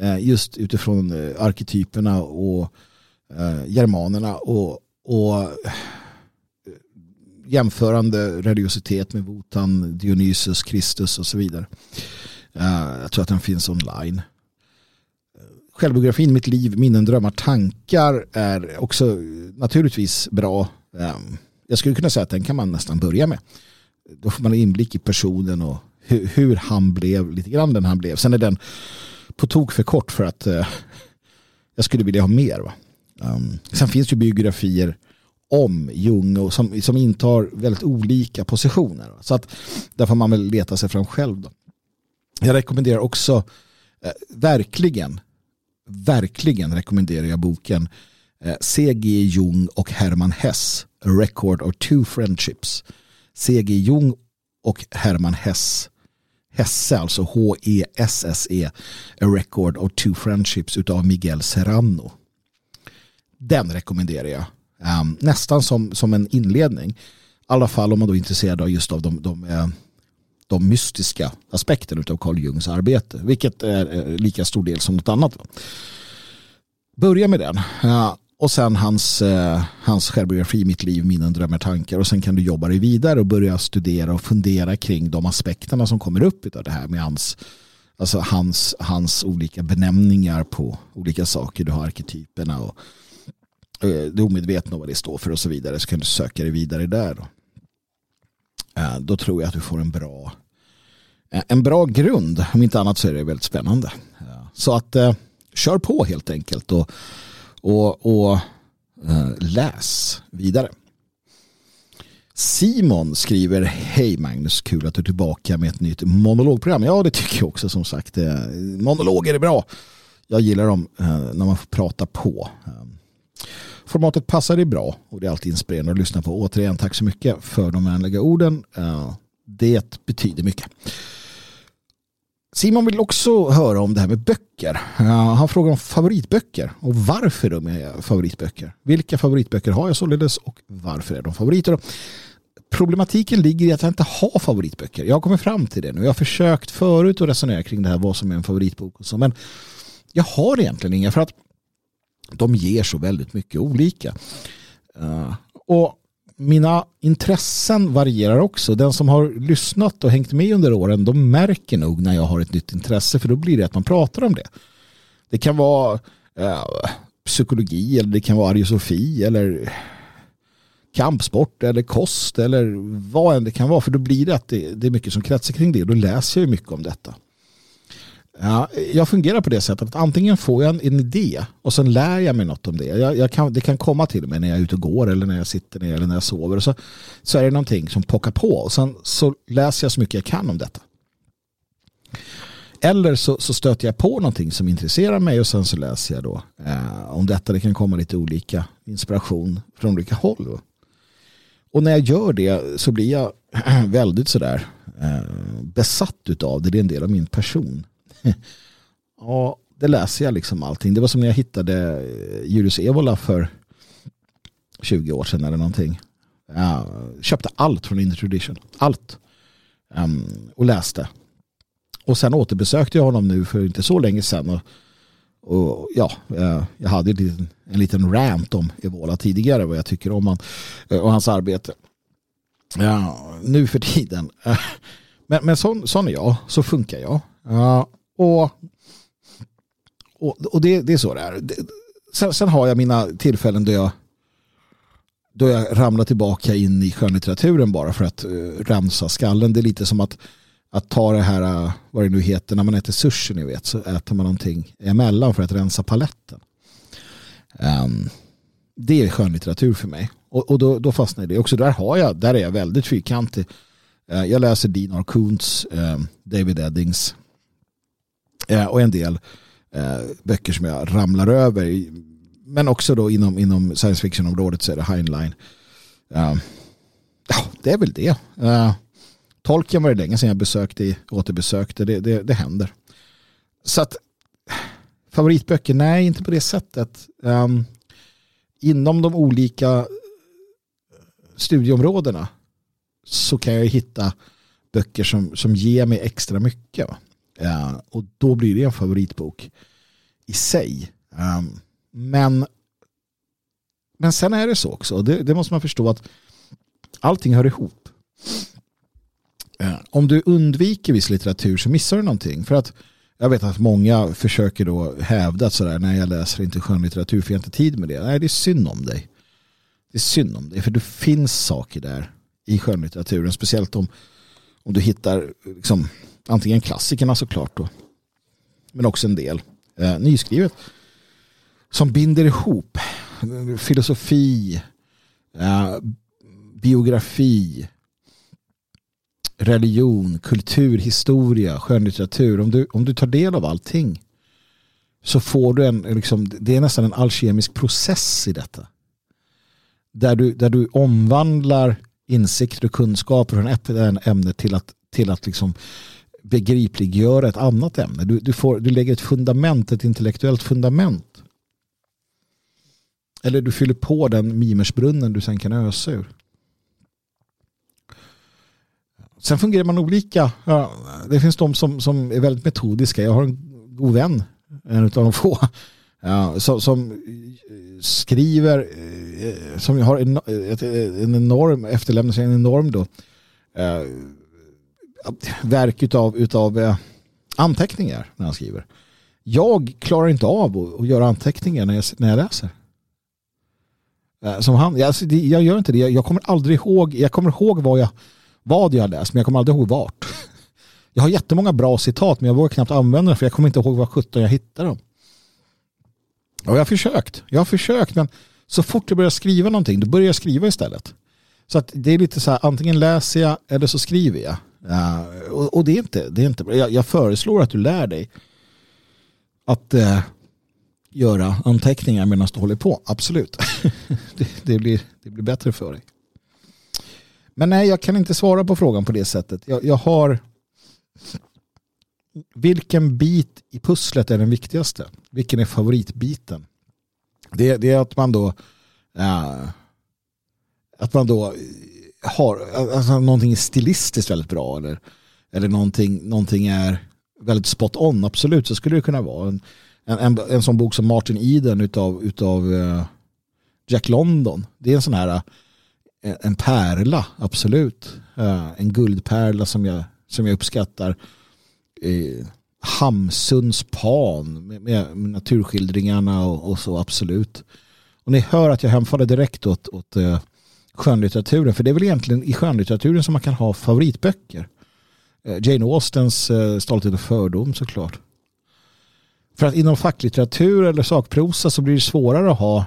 eh, just utifrån eh, arketyperna och eh, germanerna och, och eh, jämförande religiositet med Votan Dionysus, Kristus och så vidare. Eh, jag tror att den finns online. Eh, självbiografin Mitt liv, minnen, drömmar, tankar är också eh, naturligtvis bra. Ehm, jag skulle kunna säga att den kan man nästan börja med. Då får man inblick i personen och hur, hur han blev, lite grann den han blev. Sen är den på tok för kort för att eh, jag skulle vilja ha mer. Va? Um, sen finns det biografier om Jung och som, som intar väldigt olika positioner. Så att där får man väl leta sig fram själv. Då. Jag rekommenderar också eh, verkligen, verkligen rekommenderar jag boken eh, C.G. Jung och Hermann Hess, A Record of Two Friendships. C.G. Jung och Herman Hess Hesse, alltså H-E-S-S-E, A Record of Two Friendships utav Miguel Serrano. Den rekommenderar jag. Um, nästan som, som en inledning. I alla fall om man då är intresserad av just av de, de, eh, de mystiska aspekterna av Carl Jungs arbete. Vilket är eh, lika stor del som något annat. Börja med den. Ehm, och sen hans, eh, hans självbiografi Mitt liv, minnen, drömmar, tankar. Och sen kan du jobba dig vidare och börja studera och fundera kring de aspekterna som kommer upp av det här med hans Alltså hans, hans olika benämningar på olika saker. Du har arketyperna och Eh, det omedvetna vad det står för och så vidare så kan du söka dig vidare där. Då, eh, då tror jag att du får en bra eh, en bra grund. Om inte annat så är det väldigt spännande. Eh, så att eh, kör på helt enkelt och, och, och eh, läs vidare. Simon skriver Hej Magnus, kul att du är tillbaka med ett nytt monologprogram. Ja, det tycker jag också som sagt. Eh, monologer är bra. Jag gillar dem eh, när man får prata på. Formatet passar dig bra och det är alltid inspirerande att lyssna på. Återigen, tack så mycket för de vänliga orden. Det betyder mycket. Simon vill också höra om det här med böcker. Han frågar om favoritböcker och varför de är favoritböcker. Vilka favoritböcker har jag således och varför är de favoriter? Problematiken ligger i att jag inte har favoritböcker. Jag har kommit fram till det nu. Jag har försökt förut att resonera kring det här vad som är en favoritbok. Och så, men jag har egentligen inga för att de ger så väldigt mycket olika. Eh, och mina intressen varierar också. Den som har lyssnat och hängt med under åren de märker nog när jag har ett nytt intresse för då blir det att man pratar om det. Det kan vara eh, psykologi eller det kan vara ariosofi eller kampsport eller kost eller vad än det kan vara för då blir det att det, det är mycket som kretsar kring det och då läser jag mycket om detta. Ja, jag fungerar på det sättet att antingen får jag en, en idé och sen lär jag mig något om det. Jag, jag kan, det kan komma till mig när jag är ute och går eller när jag sitter ner eller när jag sover. Och så, så är det någonting som pockar på och sen så läser jag så mycket jag kan om detta. Eller så, så stöter jag på någonting som intresserar mig och sen så läser jag då eh, om detta. Det kan komma lite olika inspiration från olika håll. Och när jag gör det så blir jag väldigt sådär eh, besatt av det. Det är en del av min person. ja, det läser jag liksom allting. Det var som när jag hittade eh, Julius Evola för 20 år sedan eller någonting. Jag köpte allt från Intertradition. Allt. Um, och läste. Och sen återbesökte jag honom nu för inte så länge sedan. Och, och ja, eh, jag hade en liten, en liten rant om Evola tidigare. Vad jag tycker om han eh, och hans arbete. Ja, nu för tiden. Men, men sån, sån är jag. Så funkar jag. Ja, och, och, och det, det är så det är. Sen, sen, har jag mina tillfällen då jag då jag ramlar tillbaka in i skönlitteraturen bara för att uh, rensa skallen. Det är lite som att, att ta det här, uh, vad det nu heter, när man äter sushi ni vet, så äter man någonting emellan för att rensa paletten. Um, det är skönlitteratur för mig. Och, och då, då fastnar det. Också där har jag, där är jag väldigt fyrkantig. Uh, jag läser Dean R. Koontz, David Eddings, Eh, och en del eh, böcker som jag ramlar över. Men också då inom, inom science fiction-området så är det Heinlein. Uh, ja, det är väl det. Uh, Tolkien var det länge sedan jag besökte, återbesökte. Det, det, det händer. Så att favoritböcker, nej inte på det sättet. Um, inom de olika studieområdena så kan jag hitta böcker som, som ger mig extra mycket. Uh, och då blir det en favoritbok i sig. Um, men, men sen är det så också, det, det måste man förstå att allting hör ihop. Uh, om du undviker viss litteratur så missar du någonting. För att jag vet att många försöker då hävda att sådär, nej jag läser inte skönlitteratur för jag har inte tid med det. Nej, det är synd om dig. Det är synd om dig, för det finns saker där i skönlitteraturen, speciellt om, om du hittar liksom, antingen klassikerna såklart då, men också en del eh, nyskrivet som binder ihop filosofi, eh, biografi, religion, kultur, historia, skönlitteratur. Om du, om du tar del av allting så får du en, liksom, det är nästan en alkemisk process i detta. Där du, där du omvandlar insikter och kunskaper från ett ämne till att, till att liksom begripliggöra ett annat ämne. Du, du, får, du lägger ett fundament, ett intellektuellt fundament. Eller du fyller på den mimersbrunnen du sen kan ösa ur. Sen fungerar man olika. Ja, det finns de som, som är väldigt metodiska. Jag har en god vän, en av de få, ja, som, som, skriver, eh, som har en, en enorm, efterlämnar sig en enorm då, eh, verk utav, utav eh, anteckningar när han skriver. Jag klarar inte av att, göra anteckningar när jag, när jag läser. Eh, som han, jag, alltså, jag gör inte det. Jag, kommer aldrig ihåg, jag kommer ihåg vad jag, vad jag har läst men jag kommer aldrig ihåg vart. Jag har jättemånga bra citat men jag vågar knappt använda dem för jag kommer inte ihåg vad 17 jag hittar dem. Och jag har försökt. Jag har försökt men så fort jag börjar skriva någonting då börjar jag skriva istället. Så att det är lite så här antingen läser jag eller så skriver jag. Uh, och, och, det är inte, det är inte jag, jag föreslår att du lär dig att uh, göra anteckningar medan du håller på. Absolut. det, det, blir, det blir bättre för dig. Men nej, jag kan inte svara på frågan på det sättet. Jag, jag har vilken bit i pusslet är den viktigaste? Vilken är favoritbiten? Det, det är att man då uh, att man då har alltså, någonting stilistiskt väldigt bra eller, eller någonting, någonting är väldigt spot on, absolut så skulle det kunna vara. En, en, en, en sån bok som Martin Eden utav, utav uh, Jack London. Det är en sån här uh, en pärla, absolut. Uh, en guldpärla som jag, som jag uppskattar. Uh, Hamsuns pan med, med, med naturskildringarna och, och, så, absolut. Och ni hör att jag hemfaller direkt åt, åt uh, skönlitteraturen. För det är väl egentligen i skönlitteraturen som man kan ha favoritböcker. Eh, Jane Austens eh, Stolthet och fördom såklart. För att inom facklitteratur eller sakprosa så blir det svårare att ha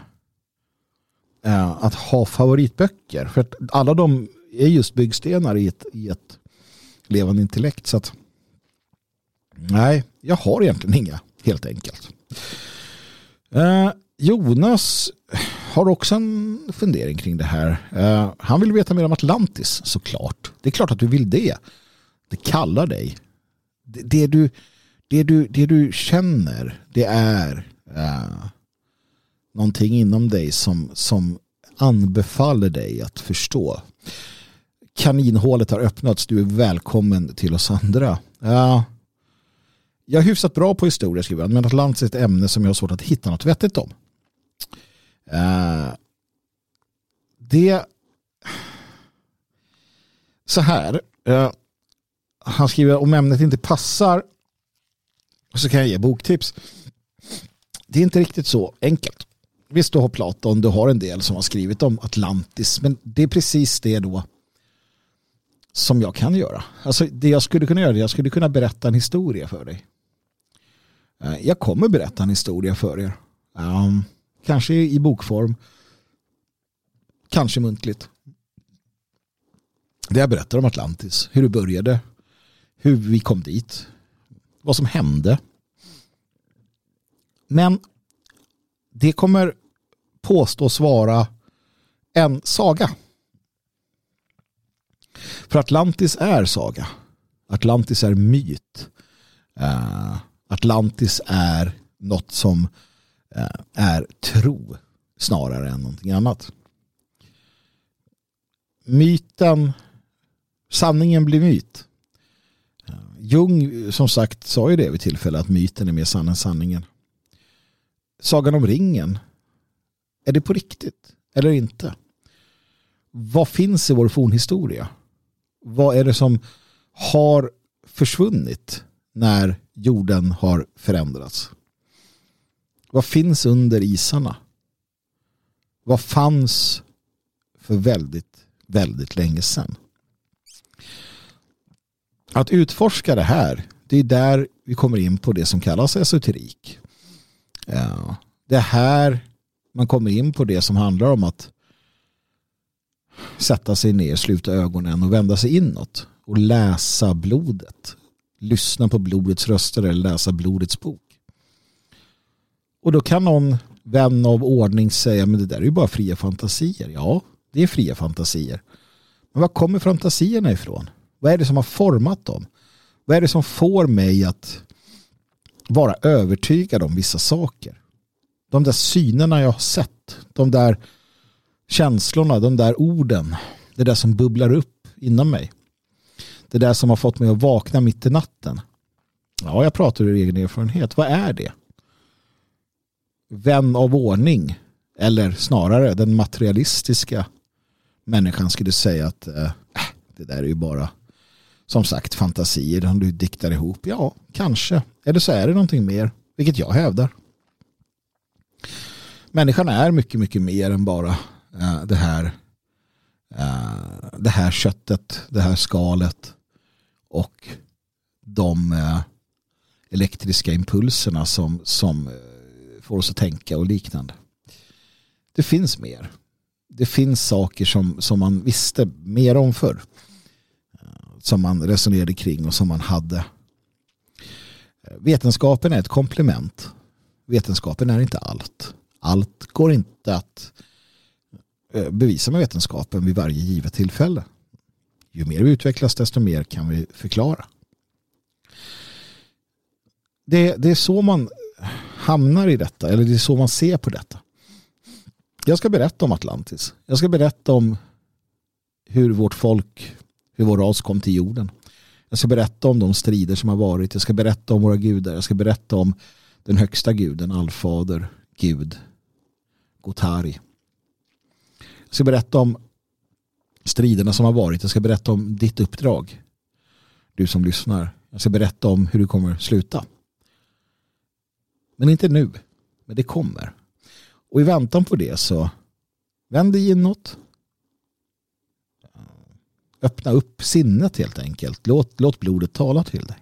eh, att ha favoritböcker. För att alla de är just byggstenar i ett, i ett levande intellekt. Så att nej, jag har egentligen inga helt enkelt. Jonas har också en fundering kring det här. Uh, han vill veta mer om Atlantis såklart. Det är klart att du vill det. Det kallar dig. Det, det du, det, du, det du känner det är uh, någonting inom dig som, som anbefaller dig att förstå. Kaninhålet har öppnats. Du är välkommen till oss andra. Uh, jag är hyfsat bra på historia skriver han, men Atlantis är ett ämne som jag har svårt att hitta något vettigt om. Uh, det så här. Uh, han skriver om ämnet inte passar så kan jag ge boktips. Det är inte riktigt så enkelt. Visst, du har Platon, du har en del som har skrivit om Atlantis, men det är precis det då som jag kan göra. Alltså det jag skulle kunna göra, jag skulle kunna berätta en historia för dig. Eh, jag kommer berätta en historia för er. Um, Kanske i bokform. Kanske muntligt. Det jag berättar om Atlantis. Hur det började. Hur vi kom dit. Vad som hände. Men det kommer påstås vara en saga. För Atlantis är saga. Atlantis är myt. Eh, Atlantis är något som Eh, är tro snarare än någonting annat. myten, sanningen blir myt. Eh, Jung som sagt sa ju det vid tillfälle att myten är mer sann än sanningen. Sagan om ringen, är det på riktigt eller inte? Vad finns i vår fornhistoria? Vad är det som har försvunnit när jorden har förändrats? Vad finns under isarna? Vad fanns för väldigt, väldigt länge sedan? Att utforska det här, det är där vi kommer in på det som kallas esoterik. Eh, det är här man kommer in på det som handlar om att sätta sig ner, sluta ögonen och vända sig inåt och läsa blodet. Lyssna på blodets röster eller läsa blodets bok. Och då kan någon vän av ordning säga men det där är ju bara fria fantasier. Ja, det är fria fantasier. Men var kommer fantasierna ifrån? Vad är det som har format dem? Vad är det som får mig att vara övertygad om vissa saker? De där synerna jag har sett, de där känslorna, de där orden, det där som bubblar upp inom mig. Det där som har fått mig att vakna mitt i natten. Ja, jag pratar ur egen erfarenhet. Vad är det? Vän av ordning, eller snarare den materialistiska människan skulle säga att eh, äh, det där är ju bara som sagt fantasier som du diktar ihop. Ja, kanske. Eller så är det någonting mer, vilket jag hävdar. Människan är mycket, mycket mer än bara äh, det här äh, det här köttet, det här skalet och de elektriska impulserna som, som får oss att tänka och liknande. Det finns mer. Det finns saker som, som man visste mer om förr eh, som man resonerade kring och som man hade. Eh, vetenskapen är ett komplement. Vetenskapen är inte allt. Allt går inte att eh, bevisa med vetenskapen vid varje givet tillfälle. Ju mer vi utvecklas desto mer kan vi förklara. Det, det är så man hamnar i detta, eller det är så man ser på detta. Jag ska berätta om Atlantis. Jag ska berätta om hur vårt folk hur vår ras kom till jorden. Jag ska berätta om de strider som har varit. Jag ska berätta om våra gudar. Jag ska berätta om den högsta guden, allfader, gud, Gotari. Jag ska berätta om striderna som har varit. Jag ska berätta om ditt uppdrag. Du som lyssnar. Jag ska berätta om hur du kommer sluta. Men inte nu. Men det kommer. Och i väntan på det så vänd dig inåt öppna upp sinnet helt enkelt. Låt, låt blodet tala till dig.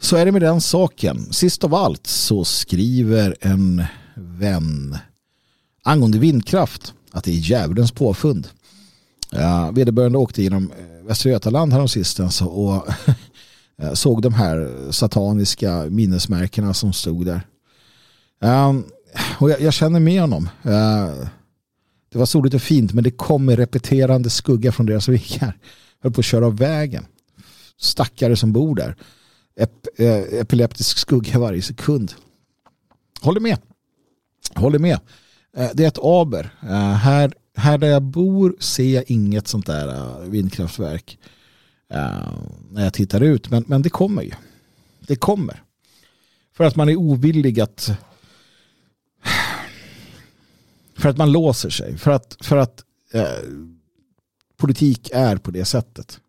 Så är det med den saken. Sist av allt så skriver en vän angående vindkraft att det är djävulens påfund. Ja, vederbörande åkte genom eh, Västra Götaland häromsistens och Eh, såg de här sataniska minnesmärkena som stod där. Ehm, och jag, jag, känner med honom. Eh, det var soligt och fint men det kom med repeterande skugga från deras vingar. Höll på att köra av vägen. Stackare som bor där. Ep eh, epileptisk skugga varje sekund. Håller med. Håller med. Det är ett aber. Här, här där jag bor ser jag inget sånt där vindkraftverk Eh, när jag tittar ut. Men, men det kommer ju. Det kommer. För att man är ovillig att för att man låser sig. För att, för att eh, politik är på det sättet.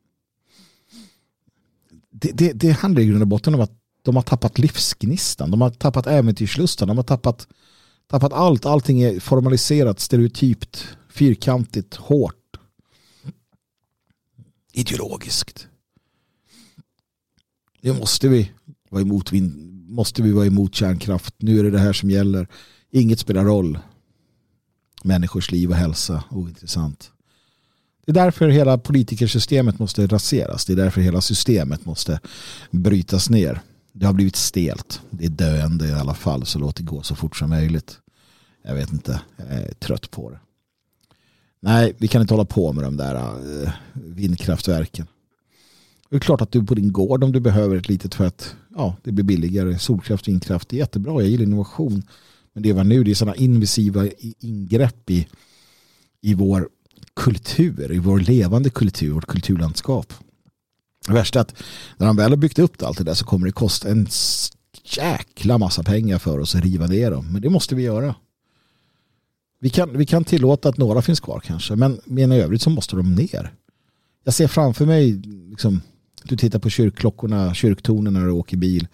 Det, det, det handlar i grund och botten om att de har tappat livsgnistan. De har tappat äventyrslustan. De har tappat, tappat allt. Allting är formaliserat, stereotypt, fyrkantigt, hårt. Ideologiskt. Det måste vi vara emot. Måste vi vara emot kärnkraft. Nu är det det här som gäller. Inget spelar roll människors liv och hälsa ointressant. Det är därför hela politikersystemet måste raseras. Det är därför hela systemet måste brytas ner. Det har blivit stelt. Det är döende i alla fall så låt det gå så fort som möjligt. Jag vet inte, jag är trött på det. Nej, vi kan inte hålla på med de där eh, vindkraftverken. Det är klart att du på din gård om du behöver ett litet för att ja, det blir billigare. Solkraft, vindkraft, det är jättebra. Jag gillar innovation. Men det var nu, det är sådana invasiva ingrepp i, i vår kultur, i vår levande kultur, vårt kulturlandskap. Det värsta är att när de väl har byggt upp allt det där så kommer det kosta en jäkla massa pengar för oss att riva ner dem. Men det måste vi göra. Vi kan, vi kan tillåta att några finns kvar kanske, men, men i övrigt så måste de ner. Jag ser framför mig, liksom, du tittar på kyrkklockorna, kyrktornen när du åker bil.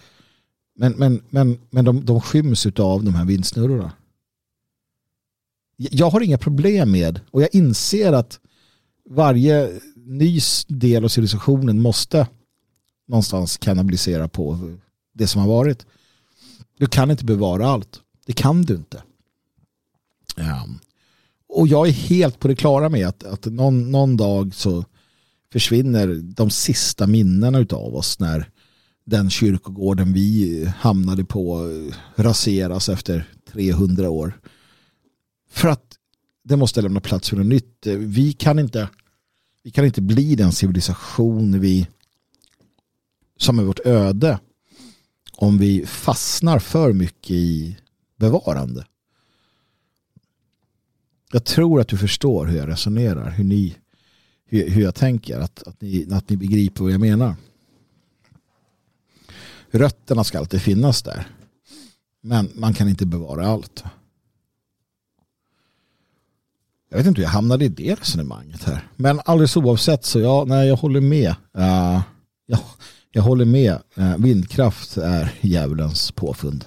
Men, men, men, men de, de skyms av de här vindsnurrorna. Jag har inga problem med, och jag inser att varje ny del av civilisationen måste någonstans kanalisera på det som har varit. Du kan inte bevara allt. Det kan du inte. Um, Och jag är helt på det klara med att, att någon, någon dag så försvinner de sista minnena av oss när den kyrkogården vi hamnade på eh, raseras efter 300 år. För att det måste lämna plats för något nytt. Eh, vi kan inte, vi kan inte bli den civilisation vi som är vårt öde om vi fastnar för mycket i bevarande. Jag tror att du förstår hur jag resonerar, hur, ni, hur, hur jag tänker, att, att, ni, att ni begriper vad jag menar. Rötterna ska alltid finnas där. Men man kan inte bevara allt. Jag vet inte hur jag hamnade i det resonemanget här. Men alldeles oavsett så jag, nej, jag håller med. Uh, jag, jag håller med. Uh, vindkraft är djävulens påfund.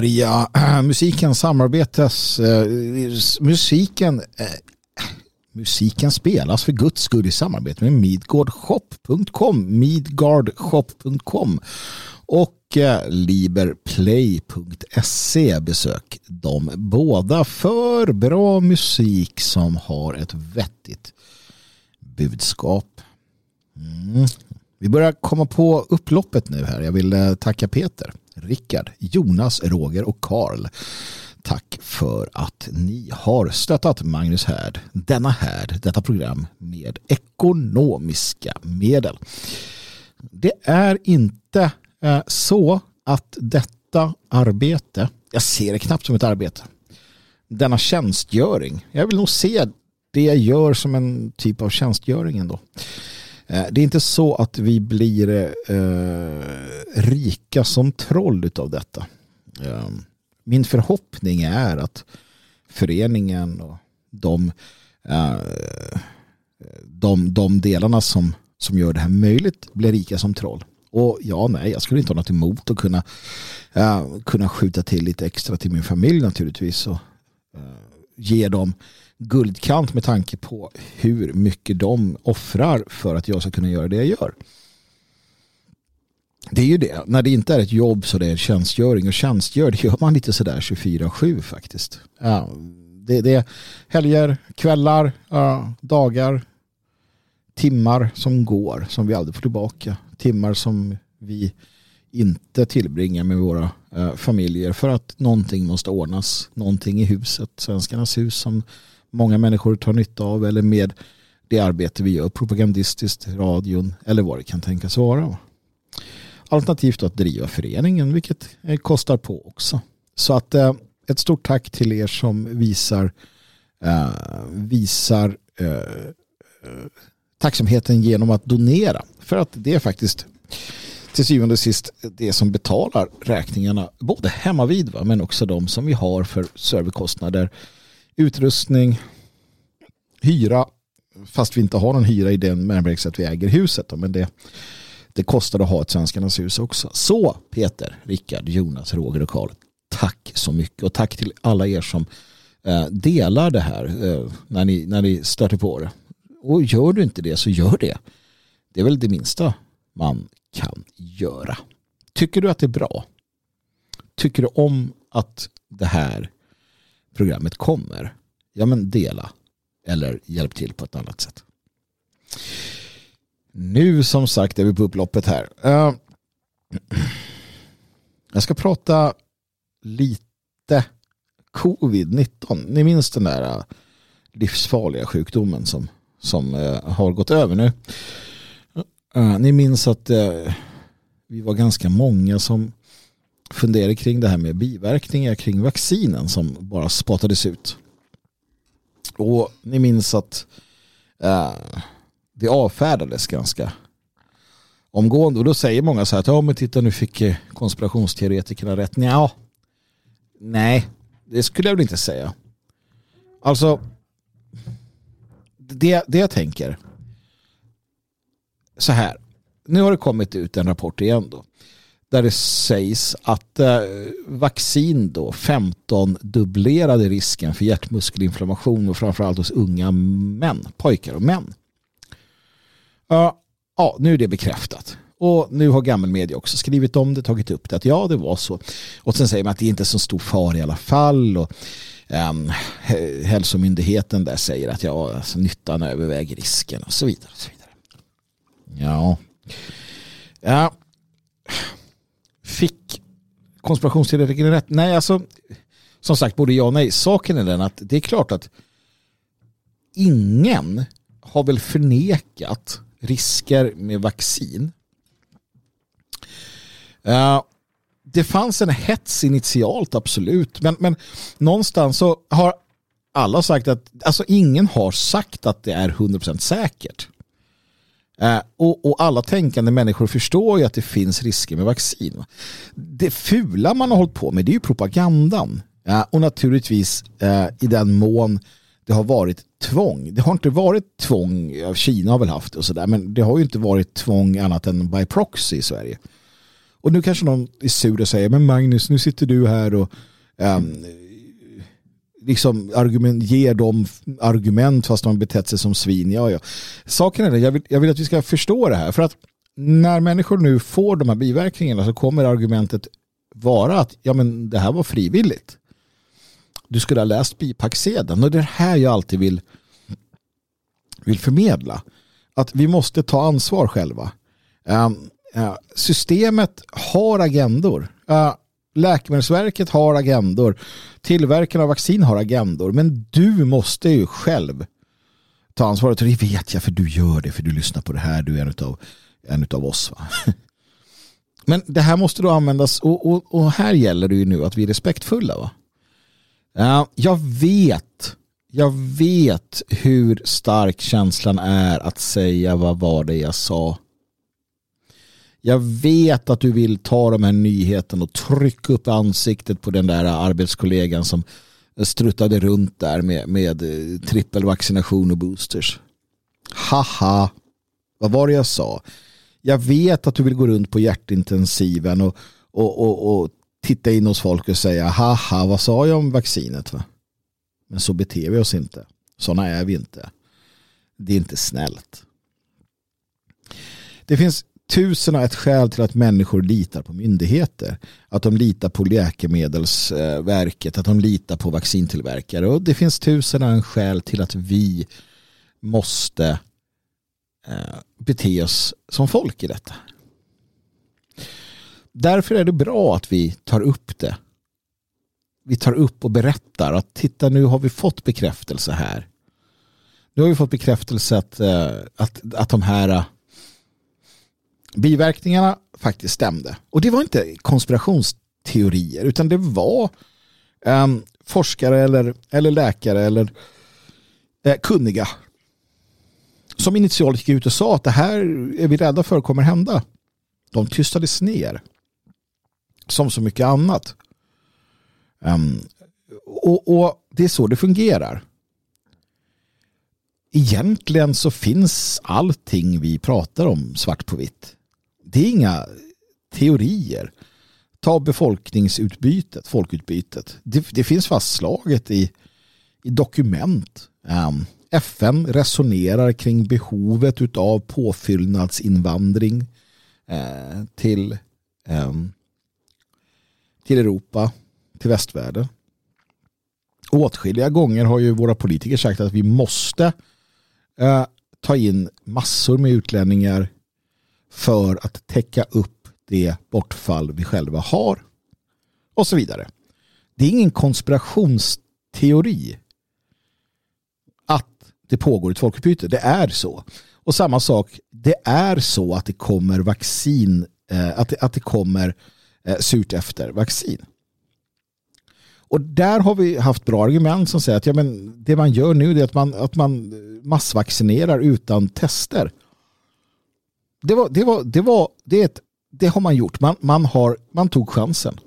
Där musiken samarbetas, eh, musiken, eh, musiken spelas för guds skull i samarbete med midgardshop.com, midgardshop.com och eh, liberplay.se. Besök de båda för bra musik som har ett vettigt budskap. Mm. Vi börjar komma på upploppet nu här. Jag vill eh, tacka Peter, Rickard, Jonas, Roger och Karl. Tack för att ni har stöttat Magnus Härd, denna härd, detta program med ekonomiska medel. Det är inte eh, så att detta arbete, jag ser det knappt som ett arbete, denna tjänstgöring, jag vill nog se det jag gör som en typ av tjänstgöring ändå. Eh, Eh, det är inte så att vi blir eh, rika som troll av detta. Eh, min förhoppning är att föreningen och de, eh, de, de delarna som, som gör det här möjligt blir rika som troll. Och ja, nej, jag skulle inte ha något emot att kunna, eh, kunna skjuta till lite extra till min familj naturligtvis och eh, ge dem guldkant med tanke på hur mycket de offrar för att jag ska kunna göra det jag gör. Det är ju det. När det inte är ett jobb så det är en tjänstgöring och tjänstgör det gör man lite sådär 24-7 faktiskt. Ja, det, det är helger, kvällar, ja, dagar, timmar som går som vi aldrig får tillbaka. Timmar som vi inte tillbringar med våra eh, familjer för att någonting måste ordnas. Någonting i huset, Svenskarnas hus som många människor tar nytta av eller med det arbete vi gör propagandistiskt, radion eller vad det kan tänkas vara. Alternativt att driva föreningen vilket eh, kostar på också. Så att eh, ett stort tack till er som visar eh, visar eh, eh, tacksamheten genom att donera. För att det är faktiskt till syvende och sist det som betalar räkningarna både hemmavid va? men också de som vi har för serverkostnader, utrustning, hyra fast vi inte har någon hyra i den bemärkelsen att vi äger huset. Då, men det, det kostar att ha ett Svenskarnas hus också. Så Peter, Rickard, Jonas, Roger och Karl, tack så mycket och tack till alla er som eh, delar det här eh, när, ni, när ni stöter på det. Och gör du inte det så gör det. Det är väl det minsta man kan göra. Tycker du att det är bra? Tycker du om att det här programmet kommer? Ja men dela eller hjälp till på ett annat sätt. Nu som sagt är vi på upploppet här. Eh, jag ska prata lite covid-19. Ni minns den där eh, livsfarliga sjukdomen som, som eh, har gått över nu. Ni minns att vi var ganska många som funderade kring det här med biverkningar kring vaccinen som bara spottades ut. Och ni minns att eh, det avfärdades ganska omgående. Och då säger många så här att ja men titta nu fick eh, konspirationsteoretikerna rätt. Nja, nej, det skulle jag väl inte säga. Alltså, det, det jag tänker så här. Nu har det kommit ut en rapport igen då. Där det sägs att eh, vaccin då 15 dubblerade risken för hjärtmuskelinflammation och framförallt hos unga män, pojkar och män. Ja, ja, nu är det bekräftat. Och nu har gammelmedia också skrivit om det, tagit upp det, att ja det var så. Och sen säger man att det inte är så stor fara i alla fall. Och, um, hälsomyndigheten där säger att ja, alltså, nyttan överväger risken och så vidare. Och så vidare. Ja. ja. Fick konspirationsteoretikerna rätt? Nej, alltså som sagt både ja och nej. Saken är den att det är klart att ingen har väl förnekat risker med vaccin. Uh, det fanns en hets initialt, absolut. Men, men någonstans så har alla sagt att, alltså ingen har sagt att det är 100% säkert. Eh, och, och, alla tänkande människor förstår ju att det finns risker med vaccin. Det fula man har hållit på med det är ju propagandan. Eh, och naturligtvis eh, i den mån det har varit tvång. Det har inte varit tvång, Kina har väl haft det och sådär, men det har ju inte varit tvång annat än by proxy i Sverige. Och nu kanske någon är sur och säger, men Magnus, nu sitter du här och um, liksom argument, ger dem argument fast de har betett sig som svin. Ja, ja. Saken är det, jag vill, jag vill att vi ska förstå det här. För att när människor nu får de här biverkningarna så kommer argumentet vara att ja, men det här var frivilligt du skulle ha läst bipacksedeln. Och det är här jag alltid vill, vill förmedla. Att vi måste ta ansvar själva. Um, uh, systemet har agendor. Uh, Läkemedelsverket har agendor. Tillverkarna av vaccin har agendor. Men du måste ju själv ta ansvaret. Och det vet jag för du gör det. För du lyssnar på det här. Du är en av en utav oss. Va? Men det här måste då användas. Och, och, och, här gäller det ju nu att vi är respektfulla. Va? Jag vet. Jag vet hur stark känslan är att säga vad var det jag sa. Jag vet att du vill ta de här nyheterna och trycka upp ansiktet på den där arbetskollegan som struttade runt där med, med eh, trippelvaccination och boosters. Haha, vad var det jag sa? Jag vet att du vill gå runt på hjärtintensiven och, och, och, och titta in hos folk och säga haha vad sa jag om vaccinet va? Men så beter vi oss inte. Sådana är vi inte. Det är inte snällt. Det finns tusen och ett skäl till att människor litar på myndigheter. Att de litar på läkemedelsverket, att de litar på vaccintillverkare. Och det finns tusen och en skäl till att vi måste eh, bete oss som folk i detta därför är det bra att vi tar upp det. Vi tar upp och berättar att titta nu har vi fått bekräftelse här. Nu har vi fått bekräftelse att, eh, att, att de här biverkningarna faktiskt stämde. Och det var inte konspirationsteorier utan det var um, forskare eller, eller läkare eller eh, kunniga som initialt gick ut och sa att det här är vi rädda för kommer hända. De tystades ner som så mycket annat. Um, och, och, det är så det fungerar. Egentligen så finns allting vi pratar om svart på vitt. Det är inga teorier. Ta befolkningsutbytet, folkutbytet. Det, det finns fastslaget i, i dokument. Ehm, um, FN resonerar kring behovet av påfyllnadsinvandring eh, till eh, till Europa, till västvärlden. Åtskilliga gånger har ju våra politiker sagt att vi måste eh, ta in massor med utlänningar för att täcka upp det bortfall vi själva har och så vidare. Det är ingen konspirationsteori att det pågår ett folkutbyte. Det är så. Och samma sak, det är så att det kommer vaccin, eh, att, det, att det kommer eh, surt efter vaccin. Och där har vi haft bra argument som säger att ja, men det man gör nu är att man, att man massvaccinerar utan tester. Det, var, det, var, det, var, det, ett, det har man gjort. Man, man, har, man tog chansen.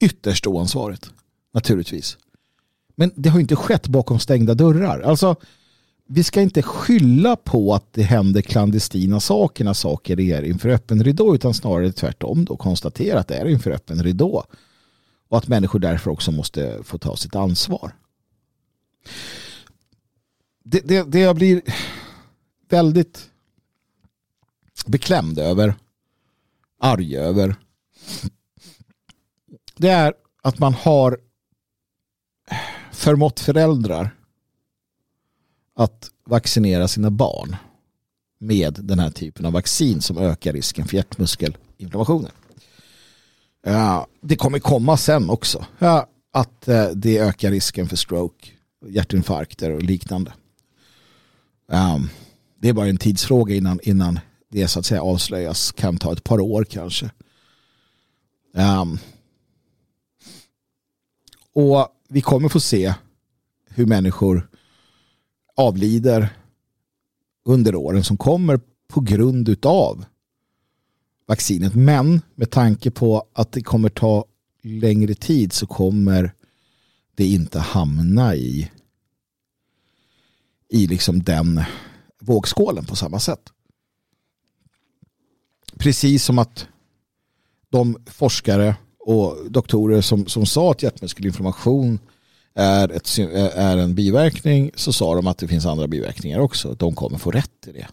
Ytterst oansvarigt, naturligtvis. Men det har inte skett bakom stängda dörrar. Alltså, vi ska inte skylla på att det händer klandestina saker när saker är inför öppen ridå utan snarare tvärtom då konstatera att det är inför öppen ridå och att människor därför också måste få ta sitt ansvar. Det, det, det jag blir väldigt beklämd över, arg över, det är att man har förmått föräldrar att vaccinera sina barn med den här typen av vaccin som ökar risken för hjärtmuskelinflammationer. Det kommer komma sen också att eh, det ökar risken för stroke, hjärtinfarkter och liknande. Det är bara en tidsfråga innan, innan det så att säga avslöjas. Kan ta ett par år kanske. Um, och vi kommer få se hur människor avlider under åren som kommer på grund utav vaccinet. Men med tanke på att det kommer ta längre tid så kommer det inte hamna i i liksom den vågskålen på samma sätt. Precis som att de forskare och doktorer som, som sa att hjärtmuskelinflammation är, ett, är en biverkning så sa de att det finns andra biverkningar också. De kommer få rätt i det.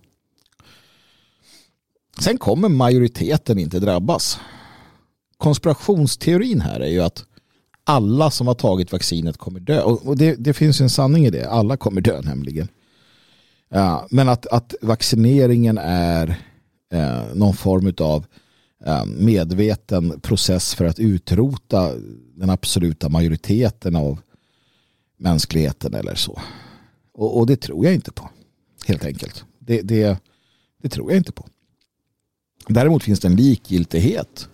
Sen kommer majoriteten inte drabbas. Konspirationsteorin här är ju att alla som har tagit vaccinet kommer dö. Och det, det finns en sanning i det. Alla kommer dö nämligen. Ja, men att, att vaccineringen är Eh, någon form av eh, medveten process för att utrota den absoluta majoriteten av mänskligheten eller så. Och, och det tror jag inte på. Helt enkelt. Det, det, det tror jag inte på. Däremot finns det en likgiltighet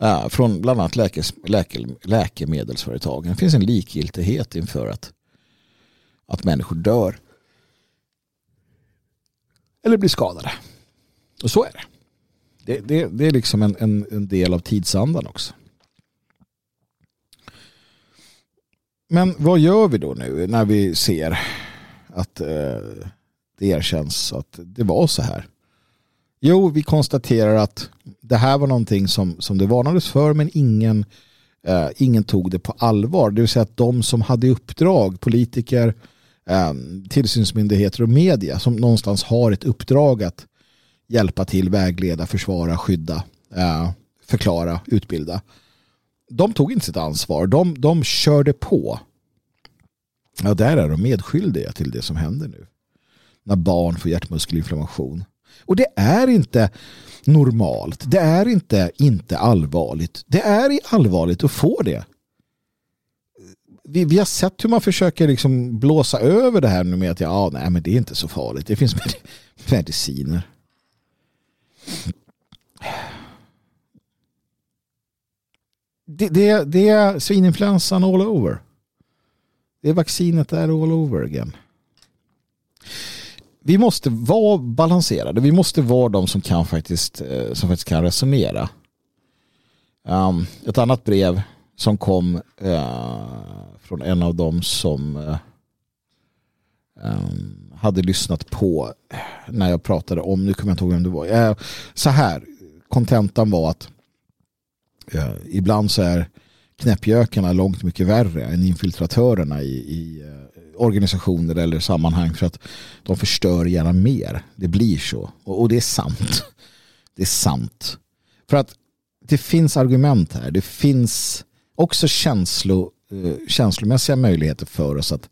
äh, från bland annat läke, läke, läkemedelsföretagen. Det finns en likgiltighet inför att, att människor dör. Eller blir skadade. Och så är det. Det, det, det är liksom en, en, en del av tidsandan också. Men vad gör vi då nu när vi ser att eh, det erkänns att det var så här? Jo, vi konstaterar att det här var någonting som, som det varnades för men ingen, eh, ingen tog det på allvar. Det vill säga att de som hade uppdrag, politiker, eh, tillsynsmyndigheter och media som någonstans har ett uppdrag att hjälpa till, vägleda, försvara, skydda, eh, förklara, utbilda. De tog inte sitt ansvar. De, de körde på. Ja, där är de medskyldiga till det som händer nu. När barn får hjärtmuskelinflammation. Och det är inte normalt. Det är inte inte allvarligt. Det är allvarligt att få det. Vi, vi har sett hur man försöker liksom blåsa över det här nu med att ja, nej, men det är inte så farligt. Det finns mediciner. Det, det, det är svininfluensan all over. Det är vaccinet där all over again vi måste vara balanserade. Vi måste vara de som kan faktiskt, eh, som faktiskt kan resonera. Um, ett annat brev som kom uh, från en av dem som uh, um, hade lyssnat på när jag pratade om, nu kommer jag inte ihåg vem det var. Eh, så här, kontentan var att eh, ibland så är knäppjökarna långt mycket värre än infiltratörerna i, i eh, organisationer eller sammanhang för att de förstör gärna mer. Det blir så. Och, och det är sant. Det är sant. För att det finns argument här. Det finns också känslo, känslomässiga möjligheter för oss att,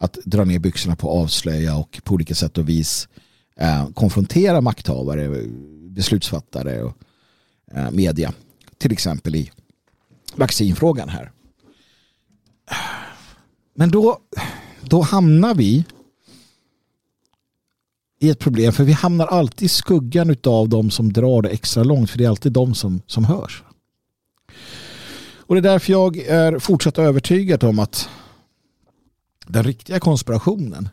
att dra ner byxorna på avslöja och på olika sätt och vis eh, konfrontera makthavare, beslutsfattare och eh, media. Till exempel i vaccinfrågan här. Men då då hamnar vi i ett problem för vi hamnar alltid i skuggan av de som drar det extra långt för det är alltid de som, som hörs. Och det är därför jag är fortsatt övertygad om att den riktiga konspirationen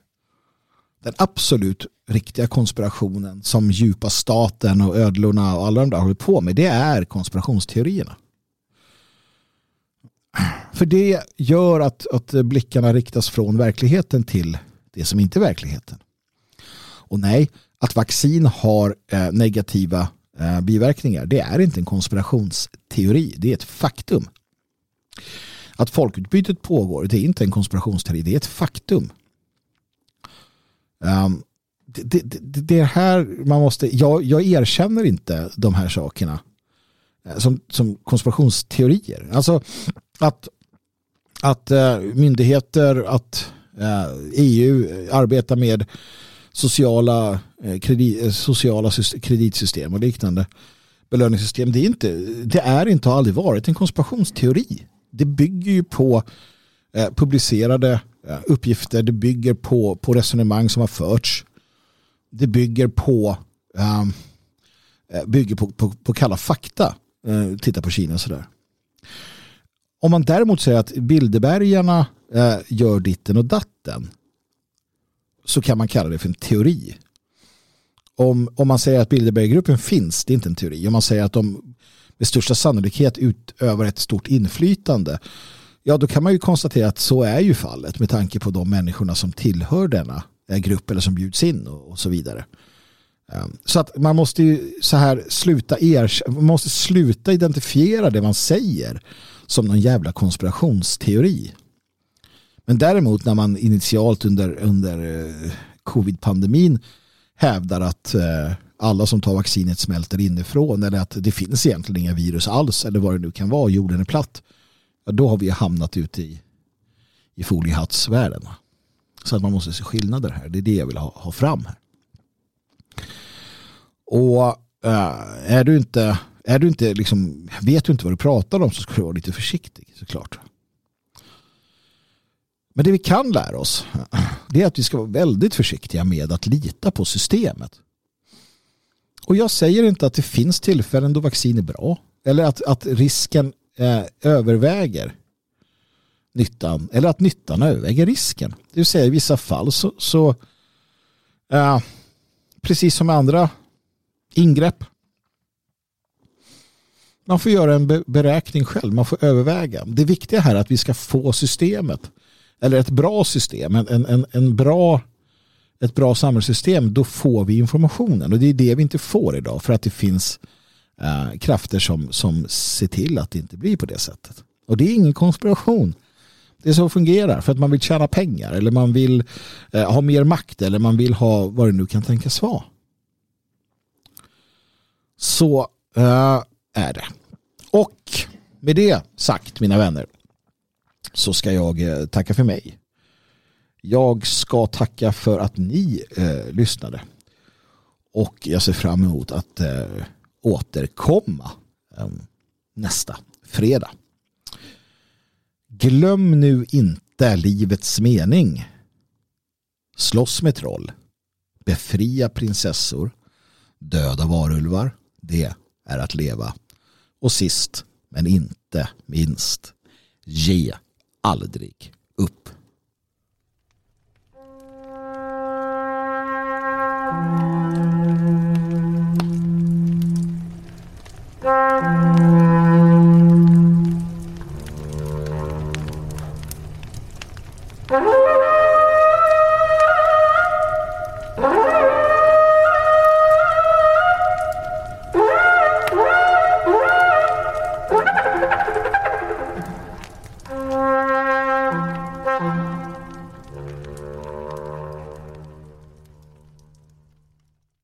den absolut riktiga konspirationen som djupa staten och ödlorna och alla de där håller på med det är konspirationsteorierna. För det gör att, att blickarna riktas från verkligheten till det som inte är verkligheten. Och nej, att vaccin har eh, negativa eh, biverkningar, det är inte en konspirationsteori, det är ett faktum. Att folkutbytet pågår, det är inte en konspirationsteori, det är ett faktum. Um, det, det, det, här man måste, jag, jag erkänner inte de här sakerna eh, som, som konspirationsteorier. Alltså att, att uh, myndigheter, att eh, uh, EU arbetar med sociala, kredi, sociala kreditsystem och liknande belöningssystem. Det är inte, det är inte och har aldrig varit en konspirationsteori. Det bygger ju på eh, publicerade eh, uppgifter. Det bygger på, på resonemang som har förts det bygger på ehm, eh, bygger på, på, på kalla fakta. Eh, titta på Kina och sådär. Om man däremot säger att Bilderbergarna gör ditten och datten så kan man kalla det för en teori. Om, om man säger att Bilderberggruppen finns, det är inte en teori. Om man säger att de med största sannolikhet utövar ett stort inflytande ja då kan man ju konstatera att så är ju fallet med tanke på de människorna som tillhör denna eh, grupp eller som bjuds in och, så vidare. Ehm, så att man måste ju så här sluta er, man måste sluta identifiera det man säger som någon jävla konspirationsteori. Men däremot när man initialt under, under eh, covid-pandemin hävdar att eh, alla som tar vaccinet smälter inifrån eller att det finns egentligen inga virus alls eller vad det nu kan vara, jorden är platt ja, då har vi hamnat ute i, i foliehattsvärlden. Så att man måste se skillnader här. Det är det jag vill ha, ha fram här. Och äh, är du inte, är du inte liksom, vet du inte vad du pratar om så ska du vara lite försiktig såklart. Men det vi kan lära oss det är att vi ska vara väldigt försiktiga med att lita på systemet. Och jag säger inte att det finns tillfällen då vaccin är bra eller att, att risken eh, överväger nyttan eller att nyttan överväger risken. Det vill säga i vissa fall så, så eh, precis som med andra ingrepp man får göra en beräkning själv, man får överväga. Det viktiga här är att vi ska få systemet eller ett bra system, en, en, en bra, ett bra samhällssystem, då får vi informationen och det är det vi inte får idag för att det finns eh, krafter som, som ser till att det inte blir på det sättet. Och det är ingen konspiration. Det är så det fungerar för att man vill tjäna pengar eller man vill eh, ha mer makt eller man vill ha vad det nu kan tänkas vara. Så eh, är det. Och med det sagt mina vänner så ska jag eh, tacka för mig. Jag ska tacka för att ni eh, lyssnade. Och jag ser fram emot att eh, återkomma eh, nästa fredag. Glöm nu inte livets mening. Slåss med troll. Befria prinsessor. Döda varulvar. Det är att leva. Och sist men inte minst. Ge aldrig upp.